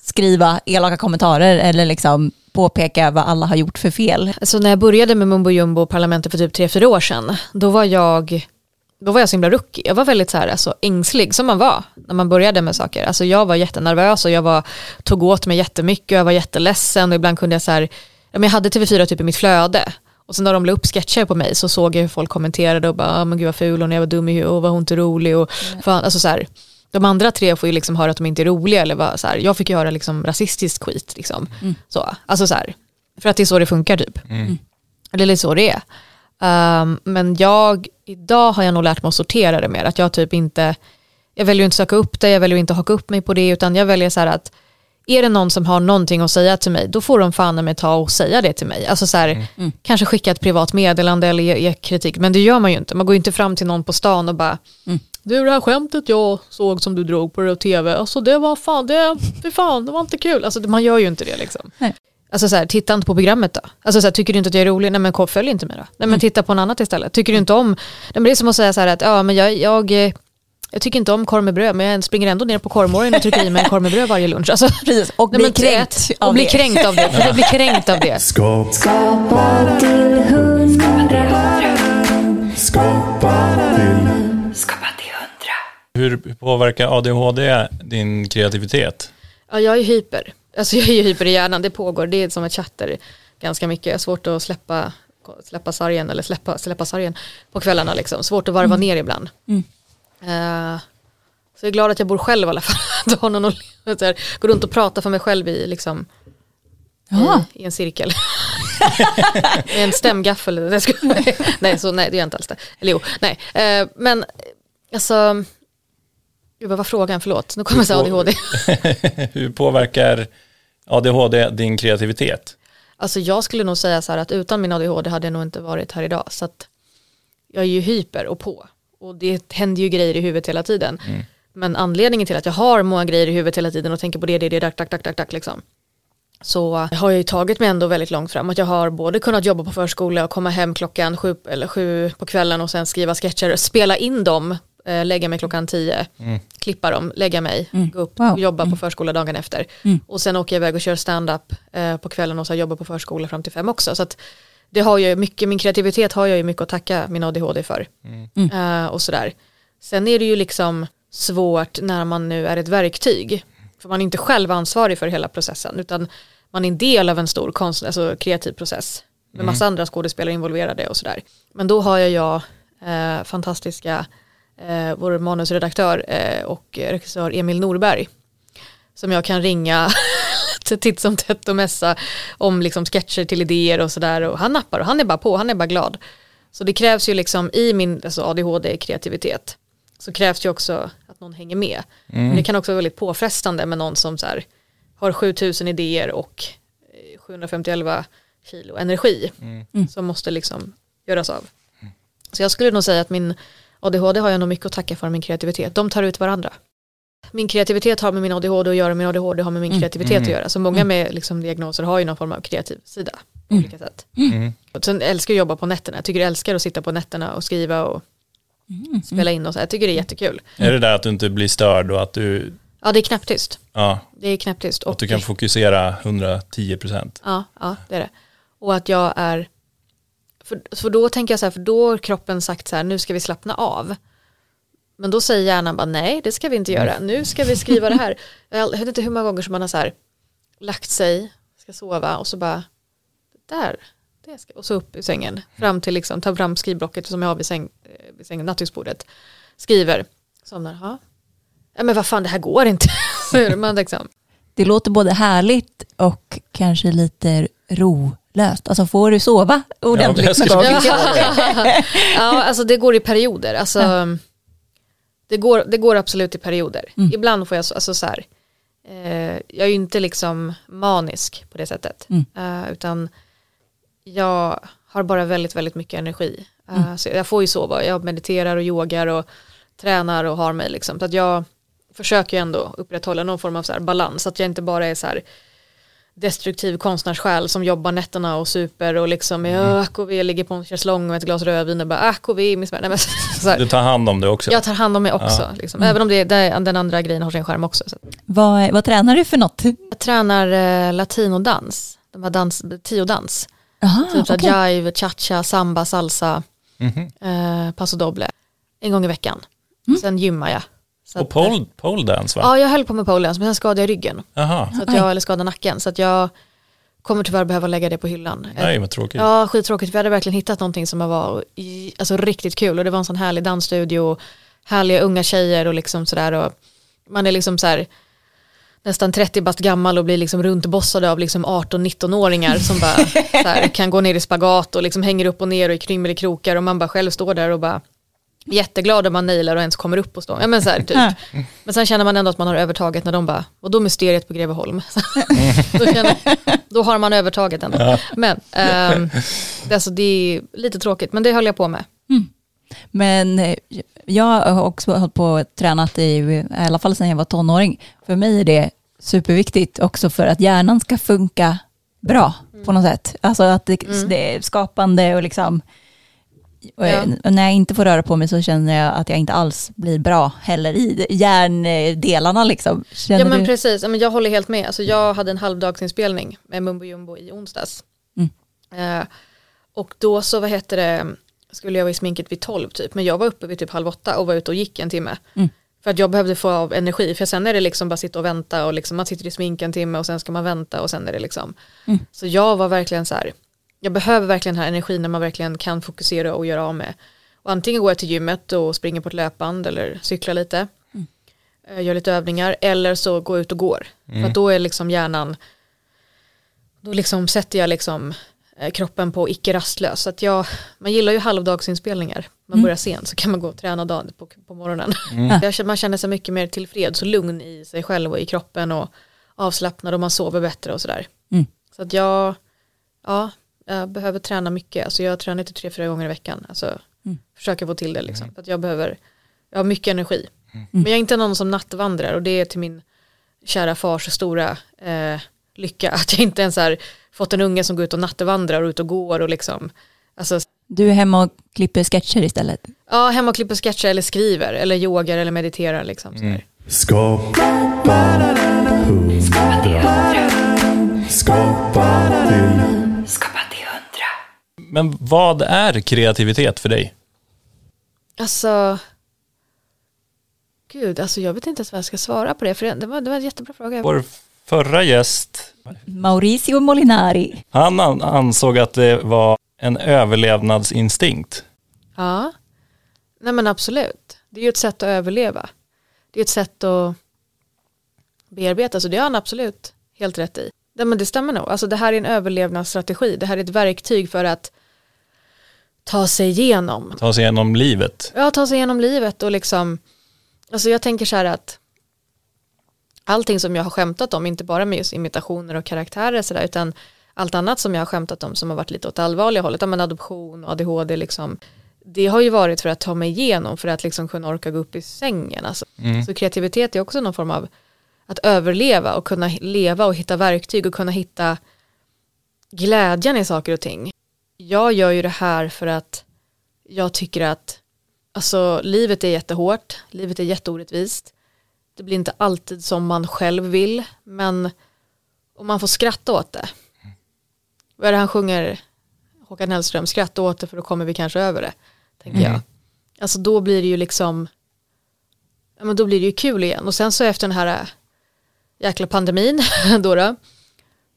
Speaker 3: skriva elaka kommentarer eller liksom påpeka vad alla har gjort för fel.
Speaker 1: Alltså när jag började med Mumbo Jumbo och Parlamentet för typ 3-4 år sedan, då var jag då var jag så himla rookie. Jag var väldigt så här, alltså, ängslig som man var när man började med saker. Alltså, jag var jättenervös och jag var, tog åt mig jättemycket och jag var jätteledsen och ibland kunde jag så här, ja, men jag hade TV4 typ i mitt flöde. Och sen när de la upp sketcher på mig så såg jag hur folk kommenterade och bara, ah, men gud vad ful hon är, vad dum i huvudet, var hon inte rolig och fan, alltså så här, de andra tre får ju liksom höra att de inte är roliga eller vad, så här, jag fick ju höra liksom rasistisk skit liksom. Så, alltså så här, för att det är så det funkar typ. Det är lite så det är. Um, men jag, idag har jag nog lärt mig att sortera det mer, att jag typ inte, jag väljer inte söka upp det, jag väljer inte haka upp mig på det, utan jag väljer så här att är det någon som har någonting att säga till mig, då får de fan med ta och säga det till mig. Alltså så här, kanske skicka ett privat meddelande eller ge, ge kritik, men det gör man ju inte. Man går ju inte fram till någon på stan och bara, du det här skämtet jag såg som du drog på tv, alltså det var fan, det, fy fan, det var inte kul. Alltså man gör ju inte det liksom.
Speaker 3: Nej.
Speaker 1: Alltså så här, titta inte på programmet då. Alltså så här, tycker du inte att jag är rolig, nej men kom, följ inte mig då. Nej men titta på något annat istället. Tycker du inte om, nej men det är som att säga så här att, ja men jag, jag, eh, jag tycker inte om korv med bröd, men jag springer ändå ner på korvmorgon och trycker i mig en korv med bröd varje lunch. Alltså, <laughs>
Speaker 3: Precis, och blir kränkt
Speaker 1: Och
Speaker 3: det.
Speaker 1: kränkt av det. <laughs> För jag blir kränkt av det.
Speaker 4: Skapa,
Speaker 5: Skapa till hundra.
Speaker 4: skapa till
Speaker 5: Skapa till hundra.
Speaker 2: Hur påverkar ADHD din kreativitet?
Speaker 1: Ja, jag är hyper. Alltså jag är ju hyper i hjärnan, det pågår, det är som ett chatter ganska mycket. Jag har svårt att släppa, släppa sargen eller släppa, släppa sargen på kvällarna liksom. Svårt att varva ner ibland. Eh, så jag är glad att jag bor själv i alla fall. <laughs> Att ha någon att här, gå runt och prata för mig själv i, liksom,
Speaker 3: Ja.
Speaker 1: i, i en cirkel. <laughs> Med en stämgaffel. <laughs> Nej, så, nej, det gör jag inte alls det. Eller jo, nej. Eh, men alltså, gud, vad var frågan? Förlåt, nu kommer jag ADHD.
Speaker 2: Hur påverkar ADHD din kreativitet?
Speaker 1: Alltså jag skulle nog säga så här att utan min ADHD hade jag nog inte varit här idag. Så att jag är ju hyper och på. Och det händer ju grejer i huvudet hela tiden. Men anledningen till att jag har många grejer i huvudet hela tiden och tänker på det, det, det, dack, dack, dack, dack, dack liksom. Så har jag ju tagit mig ändå väldigt långt fram. Att jag har både kunnat jobba på förskola och komma hem klockan sju, eller sju på kvällen och sen skriva sketcher, spela in dem, lägga mig klockan tio, klippa dem, lägga mig, gå upp
Speaker 3: Wow.
Speaker 1: och jobba på förskola dagen efter. Och sen åker jag iväg och kör stand-up eh, på kvällen och så jobbar på förskola fram till fem också. Så att det har ju mycket, min kreativitet har jag ju mycket att tacka min ADHD för. Eh, och sådär. Sen är det ju liksom svårt när man nu är ett verktyg. För man är inte själv ansvarig för hela processen utan man är en del av en stor konst, alltså kreativ process. Med massa andra skådespelare involverade och sådär. Men då har jag, jag eh, fantastiska, eh, vår manusredaktör eh, och regissör Emil Norberg. Som jag kan ringa <laughs> titt som tätt och mässa om liksom sketcher till idéer och sådär. Och han nappar och han är bara på, han är bara glad. Så det krävs ju liksom i min alltså ADHD-kreativitet så krävs ju också att någon hänger med. Men det kan också vara väldigt påfrestande med någon som så här, har 7000 idéer och eh, 751 kilo energi som måste liksom göras av. Så jag skulle nog säga att min ADHD har jag nog mycket att tacka för min kreativitet. De tar ut varandra. Min kreativitet har med min ADHD att göra, min ADHD har med min kreativitet att göra. Så många med liksom diagnoser har ju någon form av kreativ sida på olika sätt. Och sen älskar jag att jobba på nätterna. Jag tycker jag älskar att sitta på nätterna och skriva och spela in och så. Jag tycker det är jättekul.
Speaker 2: Är det där att du inte blir störd och att du,
Speaker 1: Ja, det är knäpptyst.
Speaker 2: ja,
Speaker 1: Det är knäpptyst.
Speaker 2: att du kan fokusera 110 procent?
Speaker 1: Ja, ja, det är det. Och att jag är, för, för då tänker jag så här, för då har kroppen sagt så här, nu ska vi slappna av. Men då säger hjärnan bara, nej det ska vi inte göra, nu ska vi skriva det här. <laughs> Jag vet inte hur många gånger som man har så här, lagt sig, ska sova och så bara, där, det ska, och så upp i sängen, fram till liksom, ta fram skrivblocket som jag har vid, säng, eh, vid sängen, nattduksbordet, skriver, somnar, ja. ja men vad fan det här går inte. <laughs> så är man liksom,
Speaker 3: Det låter både härligt och kanske lite rolöst. Alltså får du sova ordentligt
Speaker 2: skulle
Speaker 3: någon gång?
Speaker 1: ja, alltså det går i perioder. Alltså, det, går, det går absolut i perioder. Ibland får jag, så- alltså så här, eh, jag är ju inte liksom manisk på det sättet. Eh, utan jag har bara väldigt, väldigt mycket energi. Eh, så jag får ju sova, jag mediterar och yogar och tränar och har mig liksom. Så att jag försöker ju ändå upprätthålla någon form av så här balans. Så att jag inte bara är så här destruktiv konstnärssjäl som jobbar nätterna och super och liksom är AKV, ligger på en schäslong med ett glas rödvin och bara AKV i min smärta. Nej, men <laughs> så här.
Speaker 2: Du tar hand om det också?
Speaker 1: Jag tar hand om mig också, liksom. även om det, det, den andra grejen har sin skärm också. Så.
Speaker 3: Vad, vad tränar du för något?
Speaker 1: Jag tränar eh, latinodans, de här dans, tiodans.
Speaker 3: Aha,
Speaker 1: Typ här jive, cha-cha, samba, salsa,
Speaker 2: Mhm.
Speaker 1: eh, paso doble. en gång i veckan. Sen gymmar jag. Så
Speaker 2: Och pole, pole dance va?
Speaker 1: Ja, jag höll på med pole dance, men sen skadade jag ryggen.
Speaker 2: Jaha,
Speaker 1: Så att jag, eller skadade nacken. Så att jag kommer tyvärr behöva lägga det på hyllan.
Speaker 2: nej vad tråkigt.
Speaker 1: Ja, skittråkigt. Vi hade verkligen hittat någonting som var alltså, riktigt kul. Och det var en sån härlig dansstudio, härliga unga tjejer och liksom sådär. Och man är liksom så här nästan 30 bast gammal och blir liksom runtbossade av liksom 18-19-åringar som bara så här, <laughs> kan gå ner i spagat och liksom hänger upp och ner och i krymmelkrokar och man bara själv står där och bara jätteglad om man nailar och ens kommer upp och står. Ja, men, så här, typ.
Speaker 3: Ja.
Speaker 1: men sen känner man ändå att man har övertaget när de bara, och då mysteriet på Greveholm. <laughs> då, känner, då har man övertaget ändå. Men ehm, det, alltså, det är lite tråkigt, men det höll jag på med.
Speaker 3: Men eh, jag har också hållit på och tränat i, i alla fall sedan jag var tonåring. För mig är det superviktigt också för att hjärnan ska funka bra på något sätt. Alltså att det, det är skapande och liksom och
Speaker 1: Ja.
Speaker 3: och när jag inte får röra på mig så känner jag att jag inte alls blir bra heller i hjärndelarna liksom. Känner
Speaker 1: Ja men
Speaker 3: du?
Speaker 1: precis, jag håller helt med. Alltså, jag hade en halvdagsinspelning med Mumbo Jumbo i onsdags.
Speaker 3: Mm.
Speaker 1: Eh, och då så, vad heter det, skulle jag vara i sminket vid tolv typ, men jag var uppe vid typ halv åtta och var ute och gick en timme.
Speaker 3: Mm.
Speaker 1: För att jag behövde få av energi, för sen är det liksom bara sitta och vänta och liksom, man sitter i smink en timme och sen ska man vänta och sen är det liksom.
Speaker 3: Mm.
Speaker 1: Så jag var verkligen så här, jag behöver verkligen den här energin när man verkligen kan fokusera och göra av med. Och antingen går jag till gymmet och springer på ett löpband eller cyklar lite, eh, gör lite övningar, eller så går jag ut och går. För att då är liksom hjärnan, då liksom sätter jag liksom eh, kroppen på icke rastlös. Så att jag, man gillar ju halvdagsinspelningar. Man börjar sent så kan man gå och träna dagen på, på morgonen. Känner, man känner sig mycket mer tillfreds och lugn i sig själv och i kroppen och avslappnad och man sover bättre och sådär.
Speaker 3: Mm.
Speaker 1: Så att jag, ja, jag behöver träna mycket. Alltså jag tränar inte tre, fyra gånger i veckan. Alltså, Försöker få till det liksom. För att jag behöver, jag har mycket energi. Men jag är inte någon som nattvandrar och det är till min kära fars stora eh, lycka <laughs> att jag inte ens har fått en unge som går ut och nattevandrar och ut och går och liksom, alltså,
Speaker 3: Du är hemma och klipper sketcher istället.
Speaker 1: ja, hemma och klipper sketcher eller skriver eller yogar eller mediterar liksom. sådär.
Speaker 4: Skapa hundra. Skapa
Speaker 5: hundra.
Speaker 2: Men vad är kreativitet för dig?
Speaker 1: Alltså, gud, alltså jag vet inte ens vad jag ska svara på det, för det, var, det var en jättebra fråga.
Speaker 2: Vår förra gäst,
Speaker 3: Mauricio Molinari.
Speaker 2: han an- ansåg att det var en överlevnadsinstinkt.
Speaker 1: Ja, nej men absolut. Det är ju ett sätt att överleva. Det är ett sätt att bearbeta, så det har han absolut helt rätt i. Nej, men det stämmer nog. Alltså det här är en överlevnadsstrategi. Det här är ett verktyg för att ta sig igenom.
Speaker 2: Ta sig igenom livet.
Speaker 1: Ja, ta sig igenom livet och liksom, alltså jag tänker så här att allting som jag har skämtat om, inte bara med just imitationer och karaktärer så där, utan allt annat som jag har skämtat om som har varit lite åt allvarliga hållet, ja, men adoption och ADHD liksom, det har ju varit för att ta mig igenom, för att liksom kunna orka gå upp i sängen. Alltså. Så kreativitet är också någon form av att överleva och kunna leva och hitta verktyg och kunna hitta glädjen i saker och ting. Jag gör ju det här för att jag tycker att alltså, livet är jättehårt, livet är jätteorättvist. Det blir inte alltid som man själv vill, men om man får skratta åt det. Vad är det han sjunger, Håkan Hellström, skratta åt det för då kommer vi kanske över det, tänker jag. Alltså då blir det ju liksom, ja men då blir det ju kul igen. Och sen så efter den här jäkla pandemin <laughs> då, då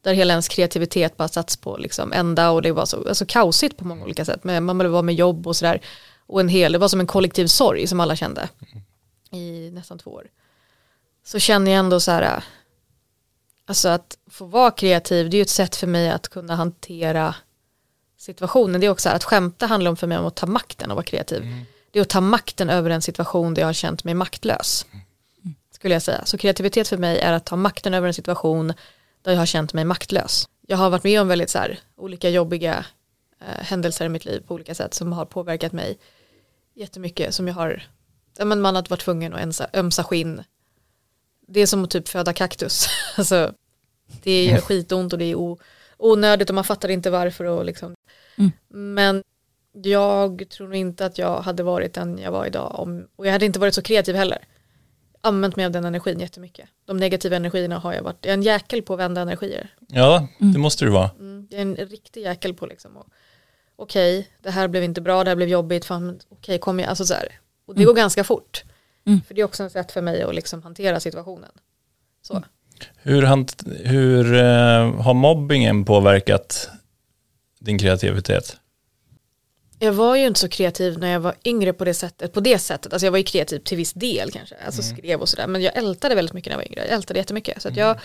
Speaker 1: där hela ens kreativitet bara satts på liksom ända och det var så alltså kaosigt på många olika sätt. Men man var med jobb och sådär. Och en hel, det var som en kollektiv sorg som alla kände i nästan två år. Så känner jag ändå så här, alltså att få vara kreativ, det är ju ett sätt för mig att kunna hantera situationen. Det är också så här, att skämta handlar om för mig om att ta makten och vara kreativ. Det är att ta makten över en situation där jag har känt mig maktlös. Skulle jag säga. Så kreativitet för mig är att ta makten över en situation där jag har känt mig maktlös. Jag har varit med om väldigt så här, olika jobbiga eh, händelser i mitt liv på olika sätt som har påverkat mig jättemycket. Som jag har, ja, men man har varit tvungen att ömsa, ömsa skinn. Det är som att typ föda kaktus. <laughs> alltså, det gör skitont och det är o, onödigt och man fattar inte varför. Och liksom. Men jag tror nog inte att jag hade varit den jag var idag. Om, och jag hade inte varit så kreativ heller. Använt mig av den energin jättemycket. De negativa energierna har jag varit, jag är en jäkel på att vända energier.
Speaker 2: Ja, det måste du vara.
Speaker 1: Mm, jag är en riktig jäkel på liksom. och- Okej, det här blev inte bra, det här blev jobbigt, fan, okej, kom igen, alltså så här. Och det går ganska fort.
Speaker 3: Mm.
Speaker 1: För det är också ett sätt för mig att liksom hantera situationen. Så.
Speaker 2: Hur, hant, hur eh, har mobbingen påverkat din kreativitet?
Speaker 1: Jag var ju inte så kreativ när jag var yngre på det sättet. På det sättet. Alltså jag var ju kreativ till viss del kanske. Alltså skrev och sådär. Men jag ältade väldigt mycket när jag var yngre. Jag ältade jättemycket. Så att jag,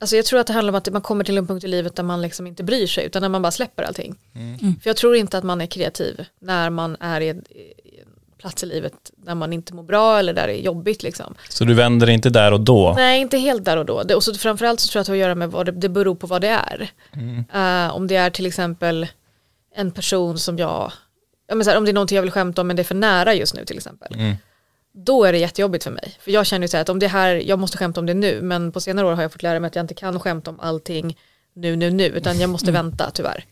Speaker 1: alltså jag tror att det handlar om att man kommer till en punkt i livet där man liksom inte bryr sig. Utan när man bara släpper allting. För jag tror inte att man är kreativ när man är i en, i en plats i livet där man inte mår bra eller där det är jobbigt liksom.
Speaker 2: Så du vänder inte där och då?
Speaker 1: Nej, inte helt där och då. Det, och så framförallt så tror jag att det har att göra med vad det, det beror på vad det är. Eh, om det är till exempel en person som jag, ja, men så här, om det är någonting jag vill skämta om men det är för nära just nu till exempel.
Speaker 2: Mm.
Speaker 1: Då är det jättejobbigt för mig. För jag känner ju så här att om det här, jag måste skämta om det nu, men på senare år har jag fått lära mig att jag inte kan skämta om allting nu, nu, nu, utan jag måste vänta tyvärr.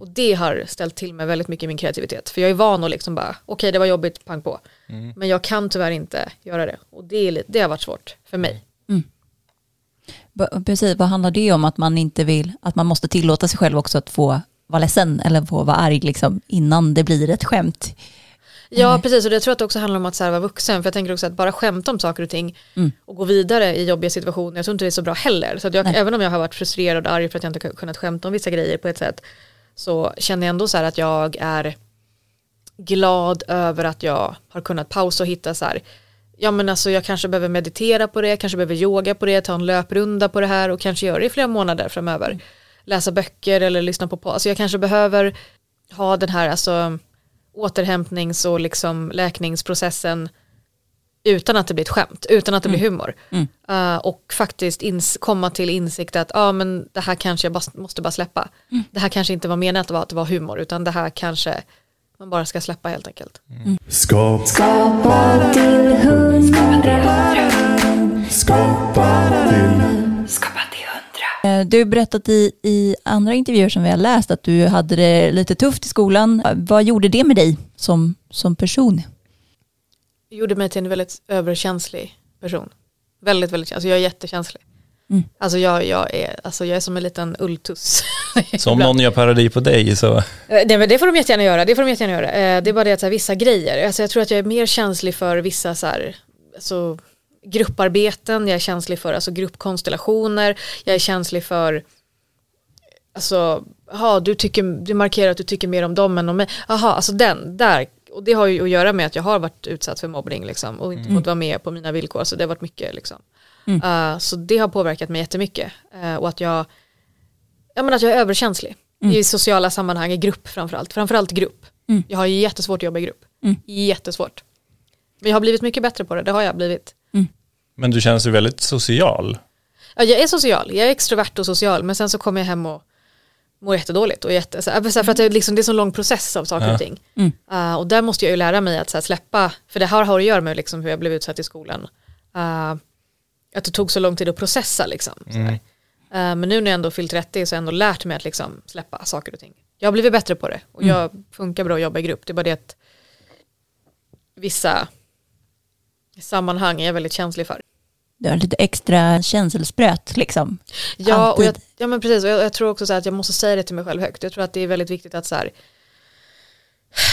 Speaker 1: Och det har ställt till med väldigt mycket i min kreativitet. För jag är van att liksom bara, okej det var jobbigt, pang på. Men jag kan tyvärr inte göra det. Och det, är det har varit svårt för mig.
Speaker 3: B- Precis, vad handlar det om att man inte vill, att man måste tillåta sig själv också att få vara ledsen eller få vara arg liksom, innan det blir ett skämt?
Speaker 1: Ja precis. Och det tror jag att det också handlar om att så här, vara vuxen. För jag tänker också att bara skämta om saker och ting och gå vidare i jobbiga situationer jag tror inte det är så bra heller. Så jag, även om jag har varit frustrerad och arg för att jag inte kunnat skämta om vissa grejer på ett sätt så känner jag ändå så här att jag är glad över att jag har kunnat pausa och hitta så här ja men alltså jag kanske behöver meditera på det, kanske behöver yoga på det, ta en löprunda på det här och kanske göra det i flera månader framöver. Läsa böcker eller lyssna på på, alltså jag kanske behöver ha den här alltså återhämtnings och liksom läkningsprocessen utan att det blir ett skämt, utan att det blir humor. Uh, och faktiskt ins- komma till insikt att ah, men det här kanske jag bara, måste bara släppa. Det här kanske inte var menat att det var, att det var humor, utan det här kanske man bara ska släppa helt enkelt.
Speaker 4: Skapa,
Speaker 5: Skapa till hundra.
Speaker 4: skapa till
Speaker 5: Skapa till
Speaker 3: Du har berättat i, i andra intervjuer som vi har läst att du hade det lite tufft i skolan. Vad gjorde det med dig som, som person?
Speaker 1: Det gjorde mig till en väldigt överkänslig person. Väldigt, väldigt, alltså jag är jättekänslig.
Speaker 3: Mm.
Speaker 1: Alltså, jag, jag, är, alltså jag är som en liten ulltuss. <laughs>
Speaker 2: Så om någon gör parodi på dig så...
Speaker 1: Eh, Nej, men det får de jättegärna göra. Det får de jättegärna göra. Eh, Det är bara det att så här, vissa grejer, alltså jag tror att jag är mer känslig för vissa så här, alltså, grupparbeten, jag är känslig för alltså, gruppkonstellationer, jag är känslig för alltså, aha, du, tycker, du markerar att du tycker mer om dem än om mig. Jaha, alltså den, där. Och det har ju att göra med att jag har varit utsatt för mobbning liksom, och inte fått vara med på mina villkor. Så det har varit mycket. Liksom. Eh, så det har påverkat mig jättemycket. Uh, och att jag, ja, men att jag är överkänslig. I sociala sammanhang, i grupp framförallt. Framförallt grupp. Jag har jättesvårt att jobba i grupp. Jättesvårt. Men jag har blivit mycket bättre på det, det har jag blivit.
Speaker 2: Men du känns ju väldigt social.
Speaker 1: Ja, jag är social, jag är extrovert och social men sen så kommer jag hem och mår jättedåligt och jätte, så här, för att det, är liksom, det är en så lång process av saker
Speaker 2: Ja.
Speaker 1: och ting. Uh, och där måste jag ju lära mig att så här, släppa, för det här har att göra med liksom, hur jag blev utsatt i skolan. Uh, att det tog så lång tid att processa liksom. Så här. Uh, men nu när jag ändå fyllt 30 så har jag ändå lärt mig att liksom, släppa saker och ting. Jag har blivit bättre på det och jag funkar bra att jobba i grupp. Det är bara det att vissa sammanhang är jag väldigt känslig för.
Speaker 3: Du har lite extra känselspröt liksom.
Speaker 1: Ja, och jag, ja men precis och jag, jag tror också att jag måste säga det till mig själv högt. Jag tror att det är väldigt viktigt att så här,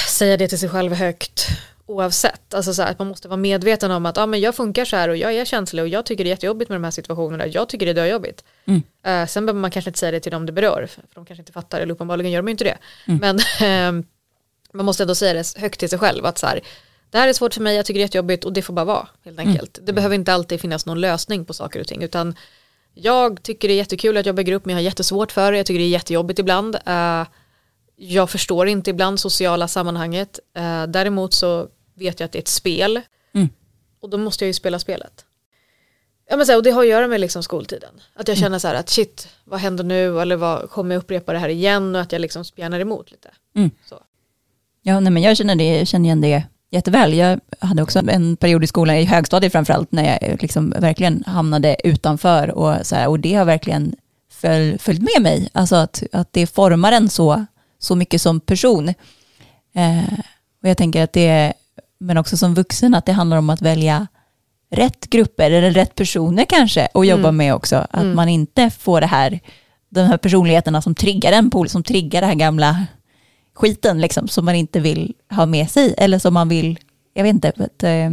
Speaker 1: säga det till sig själv högt oavsett. Alltså så här, att man måste vara medveten om att ah, men jag funkar så här och jag är känslig och jag tycker det är jättejobbigt med de här situationerna. Jag tycker det är döjobbigt.
Speaker 3: Mm.
Speaker 1: Eh, sen behöver man kanske inte säga det till dem det berör för de kanske inte fattar eller uppenbarligen gör de inte det. Men <laughs> ehm, man måste ändå säga det högt till sig själv att så här, det här är svårt för mig, jag tycker det är jättejobbigt och det får bara vara helt enkelt. Det behöver inte alltid finnas någon lösning på saker och ting utan jag tycker det är jättekul att jobba i grupp men jag har jättesvårt för det, jag tycker det är jättejobbigt ibland. Eh, jag förstår inte ibland sociala sammanhanget. Eh, däremot så vet jag att det är ett spel
Speaker 3: Mm.
Speaker 1: och då måste jag ju spela spelet. Ja, men så här, och det har att göra med liksom skoltiden. Att jag känner så här att shit, vad händer nu? Eller vad, kommer jag upprepa det här igen? Och att jag liksom spjärnar emot lite.
Speaker 3: Mm.
Speaker 1: Så.
Speaker 3: Ja, nej, men jag känner, det, känner igen det jätteväl. Jag hade också en period i skolan, i högstadiet framförallt, när jag liksom verkligen hamnade utanför. Och, så här, och det har verkligen föl, följt med mig. Alltså att, att det formar en så, så mycket som person. Eh, och jag tänker att det, men också som vuxen, att det handlar om att välja rätt grupper, eller rätt personer kanske, att jobba med också. Att man inte får det här, de här personligheterna som triggar en, på- som triggar det här gamla skiten liksom, som man inte vill ha med sig eller som man vill jag vet inte, att, eh,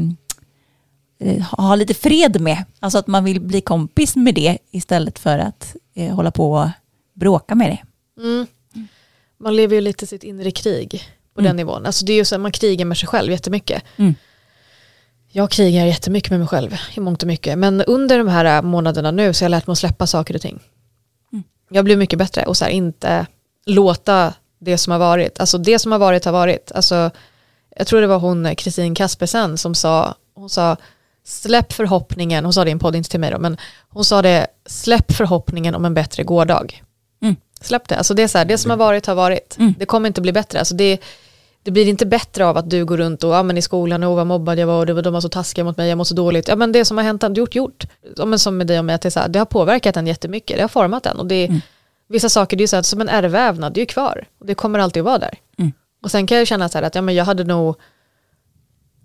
Speaker 3: eh, ha lite fred med. Alltså att man vill bli kompis med det istället för att eh, hålla på och bråka med det.
Speaker 1: Mm. Man lever ju lite sitt inre krig på den nivån. Alltså det är ju så att man krigar med sig själv jättemycket.
Speaker 3: Mm.
Speaker 1: Jag krigar jättemycket med mig själv i mångt och mycket. Men under de här månaderna nu så har jag lärt mig att släppa saker och ting.
Speaker 3: Mm.
Speaker 1: Jag blir mycket bättre och så här inte låta det som har varit. Alltså det som har varit har varit. Alltså, jag tror det var hon Kristin Kaspersen som sa, hon sa släpp förhoppningen, hon sa det i en podd, inte till mig då, men hon sa det, släpp förhoppningen om en bättre gårdag.
Speaker 3: Mm.
Speaker 1: Släpp det, alltså det är så här, det som har varit har varit.
Speaker 3: Mm.
Speaker 1: Det kommer inte bli bättre. Alltså det, det blir inte bättre av att du går runt och, ja men i skolan, och vad mobbad jag var, och det var, de var så taskiga mot mig, jag mår så dåligt. Ja men det som har hänt, gjort, gjort. Ja, men som med dig och mig, att det, så här, det har påverkat en jättemycket, det har format en. Och det,
Speaker 3: Mm.
Speaker 1: Vissa saker, det är ju så här, som en ärrvävnad, det är ju kvar. Och det kommer alltid att vara där.
Speaker 3: Mm.
Speaker 1: Och sen kan jag känna så här att, ja men jag hade nog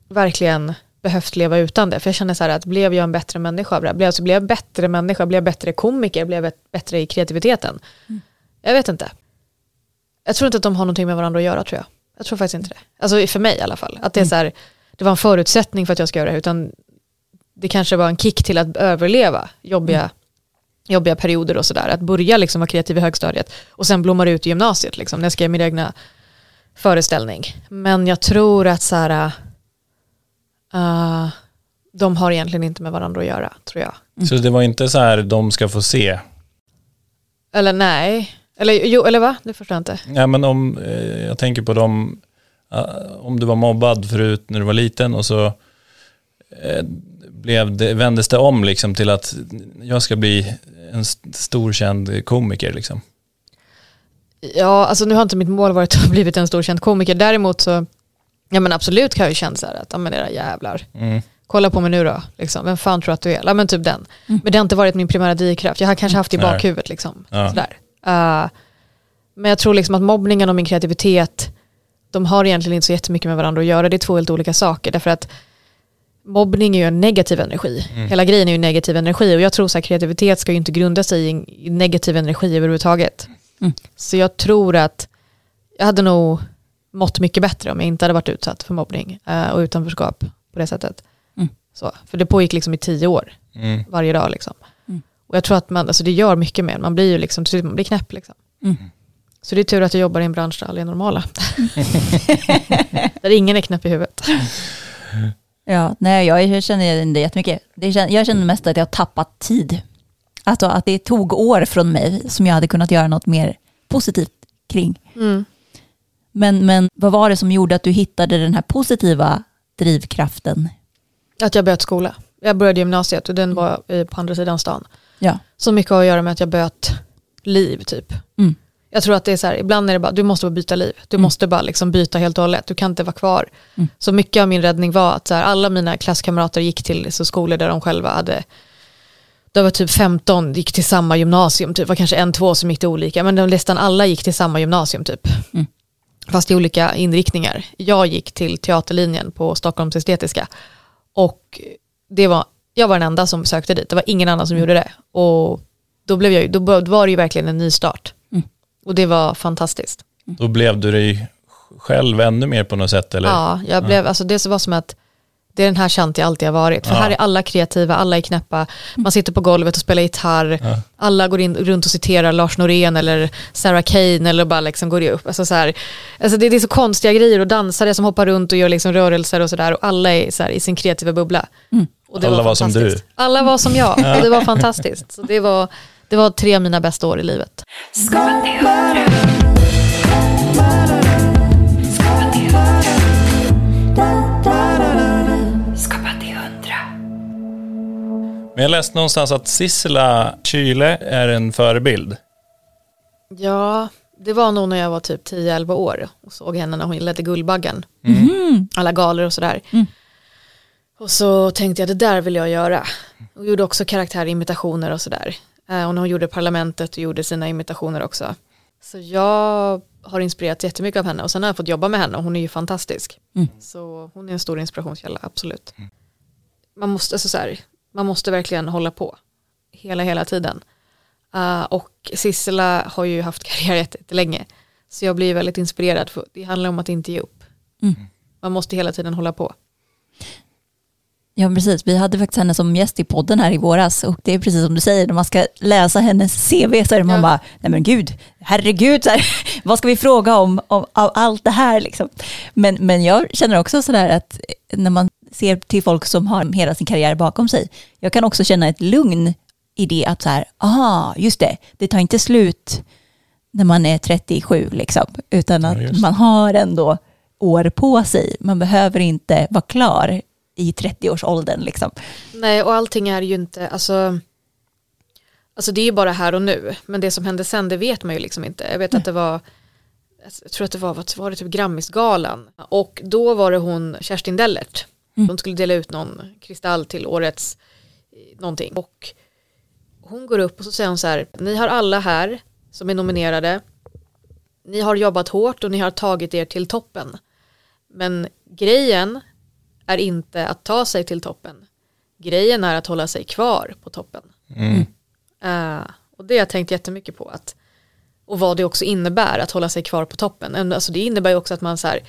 Speaker 1: verkligen behövt leva utan det. För jag känner så här att blev jag en bättre människa av det? Blev, alltså, blev jag bättre människa? Blev jag bättre komiker? Blev jag bättre i kreativiteten? Jag vet inte. Jag tror inte att de har någonting med varandra att göra tror jag. Jag tror faktiskt inte det. Alltså för mig i alla fall. Att det är så här, det var en förutsättning för att jag ska göra det. Utan det kanske var en kick till att överleva jobbiga, jobbiga perioder och sådär. Att börja liksom vara kreativ i högstadiet. Och sen blommar ut i gymnasiet liksom, när jag skrev min egna föreställning. Men jag tror att så här, uh, de har egentligen inte med varandra att göra, tror jag.
Speaker 2: Så det var inte så här, de ska få se.
Speaker 1: Eller nej, eller jo, eller va? Det förstår jag inte.
Speaker 2: Ja, men om, eh, jag tänker på dem, eh, om du var mobbad förut när du var liten och så eh, blev det, vändes det om liksom till att jag ska bli en st- stor känd komiker liksom.
Speaker 1: Ja, alltså nu har inte mitt mål varit <laughs> att blivit en stor känd komiker. Däremot så, ja men absolut kan jag ju känna så här att, ja men era jävlar,
Speaker 2: Mm.
Speaker 1: kolla på mig nu då, liksom. vem fan tror att du är? Ja men typ den.
Speaker 3: Mm.
Speaker 1: Men det har inte varit min primära drivkraft, jag har kanske haft det i bakhuvudet liksom.
Speaker 2: Ja.
Speaker 1: Sådär. Uh, men jag tror liksom att mobbningen och min kreativitet, de har egentligen inte så jättemycket med varandra att göra, det är två helt olika saker. Därför att mobbning är ju en negativ energi.
Speaker 2: Mm.
Speaker 1: Hela grejen är ju negativ energi och jag tror så här kreativitet ska ju inte grunda sig i, negativ energi överhuvudtaget.
Speaker 3: Mm.
Speaker 1: Så jag tror att jag hade nog mått mycket bättre om jag inte hade varit utsatt för mobbning eh, och utanförskap på det sättet.
Speaker 3: Mm.
Speaker 1: Så, för det pågick liksom i tio år,
Speaker 2: Mm.
Speaker 1: varje dag liksom.
Speaker 3: Mm.
Speaker 1: Och jag tror att man, alltså det gör mycket med en, man blir ju liksom, man blir knäpp liksom.
Speaker 3: Mm.
Speaker 1: Så det är tur att jag jobbar i en bransch där alla är normala. <laughs> där ingen är knäpp i huvudet. <laughs>
Speaker 3: Ja, nej, jag känner igen det jättemycket. Det känner, jag känner mest att jag har tappat tid. Alltså att det tog år från mig som jag hade kunnat göra något mer positivt kring.
Speaker 1: Mm.
Speaker 3: Men, men vad var det som gjorde att du hittade den här positiva drivkraften?
Speaker 1: Att jag böt skola. Jag började gymnasiet och den var på andra sidan stan.
Speaker 3: Ja.
Speaker 1: Så mycket har att göra med att jag böt liv typ.
Speaker 3: Mm.
Speaker 1: Jag tror att det är så här, ibland är det bara, du måste bara byta liv. Du
Speaker 3: Mm.
Speaker 1: måste bara liksom byta helt och hållet. Du kan inte vara kvar.
Speaker 3: Mm.
Speaker 1: Så mycket av min räddning var att så här, alla mina klasskamrater gick till så skolor där de själva hade, det var typ 15, gick till samma gymnasium. Typ. Det var kanske en, två som gick till olika, men de nästan alla gick till samma gymnasium typ.
Speaker 3: Mm.
Speaker 1: Fast i olika inriktningar. Jag gick till teaterlinjen på Stockholms estetiska. Och det var, jag var den enda som sökte dit. Det var ingen annan som gjorde det. Och då, blev jag, då var det ju verkligen en ny start.
Speaker 3: Mm.
Speaker 1: Och det var fantastiskt.
Speaker 2: Då blev du dig själv ännu mer på något sätt eller?
Speaker 1: Ja, jag blev, alltså det var som att det är den här Shanti jag alltid har varit. För
Speaker 2: Ja.
Speaker 1: här är alla kreativa, alla är knäppa. Man sitter på golvet och spelar gitarr.
Speaker 2: Ja.
Speaker 1: Alla går in runt och citerar Lars Norén eller Sarah Kane eller bara liksom går upp. Alltså så här, alltså det, det är så konstiga grejer och dansare som hoppar runt och gör liksom rörelser och sådär. Och alla är så här i sin kreativa bubbla.
Speaker 3: Mm.
Speaker 2: Alla var som
Speaker 1: fantastiskt. Alla var som jag och det var fantastiskt. Så det var, det var tre av mina bästa år i livet.
Speaker 2: Men jag läste någonstans att Sissela Kyle är en förebild.
Speaker 1: Ja, det var nog när jag var typ 10-11 år och såg henne när hon ledde Guldbaggen.
Speaker 3: Mm.
Speaker 1: Alla galor och sådär.
Speaker 3: Mm.
Speaker 1: Och så tänkte jag det där vill jag göra. Och gjorde också karaktärimitationer och sådär. Eh, och när hon gjorde Parlamentet och gjorde sina imitationer också. Så jag har inspirerats jättemycket av henne och sen har jag fått jobba med henne och hon är ju fantastisk.
Speaker 3: Mm.
Speaker 1: Så hon är en stor inspirationskälla, absolut. Man måste, alltså så här, man måste verkligen hålla på hela, hela tiden. Uh, och Sissela har ju haft <laughs> karriär jättelänge. Så jag blir väldigt inspirerad, för det handlar om att inte ge upp.
Speaker 3: Mm.
Speaker 1: Man måste hela tiden hålla på.
Speaker 3: Ja, precis. Vi hade faktiskt henne som gäst i podden här i våras och det är precis som du säger, när man ska läsa hennes CV så är man
Speaker 1: Ja.
Speaker 3: bara, nej men gud, herregud, så här, <laughs> vad ska vi fråga om, om av allt det här liksom? Men, men jag känner också sådär att när man ser till folk som har hela sin karriär bakom sig, jag kan också känna ett lugn i det att så här, aha, just det, det tar inte slut när man är 37 liksom, utan
Speaker 2: Ja,
Speaker 3: att
Speaker 2: just.
Speaker 3: man har ändå år på sig. Man behöver inte vara klar i 30-årsåldern liksom.
Speaker 1: Nej, och allting är ju inte, alltså, alltså det är ju bara här och nu, men det som hände sen det vet man ju liksom inte. Jag vet att det var, jag tror att det var, vad var det typ Grammisgalan, och då var det hon Kerstin Dellert, de skulle dela ut någon kristall till årets eh, någonting. Och hon går upp och så säger hon så här, ni har alla här som är nominerade, ni har jobbat hårt och ni har tagit er till toppen. Men grejen är inte att ta sig till toppen. Grejen är att hålla sig kvar på toppen. Eh, och det har jag tänkt jättemycket på. Att, och vad det också innebär att hålla sig kvar på toppen. En- Alltså det innebär ju också att man så här,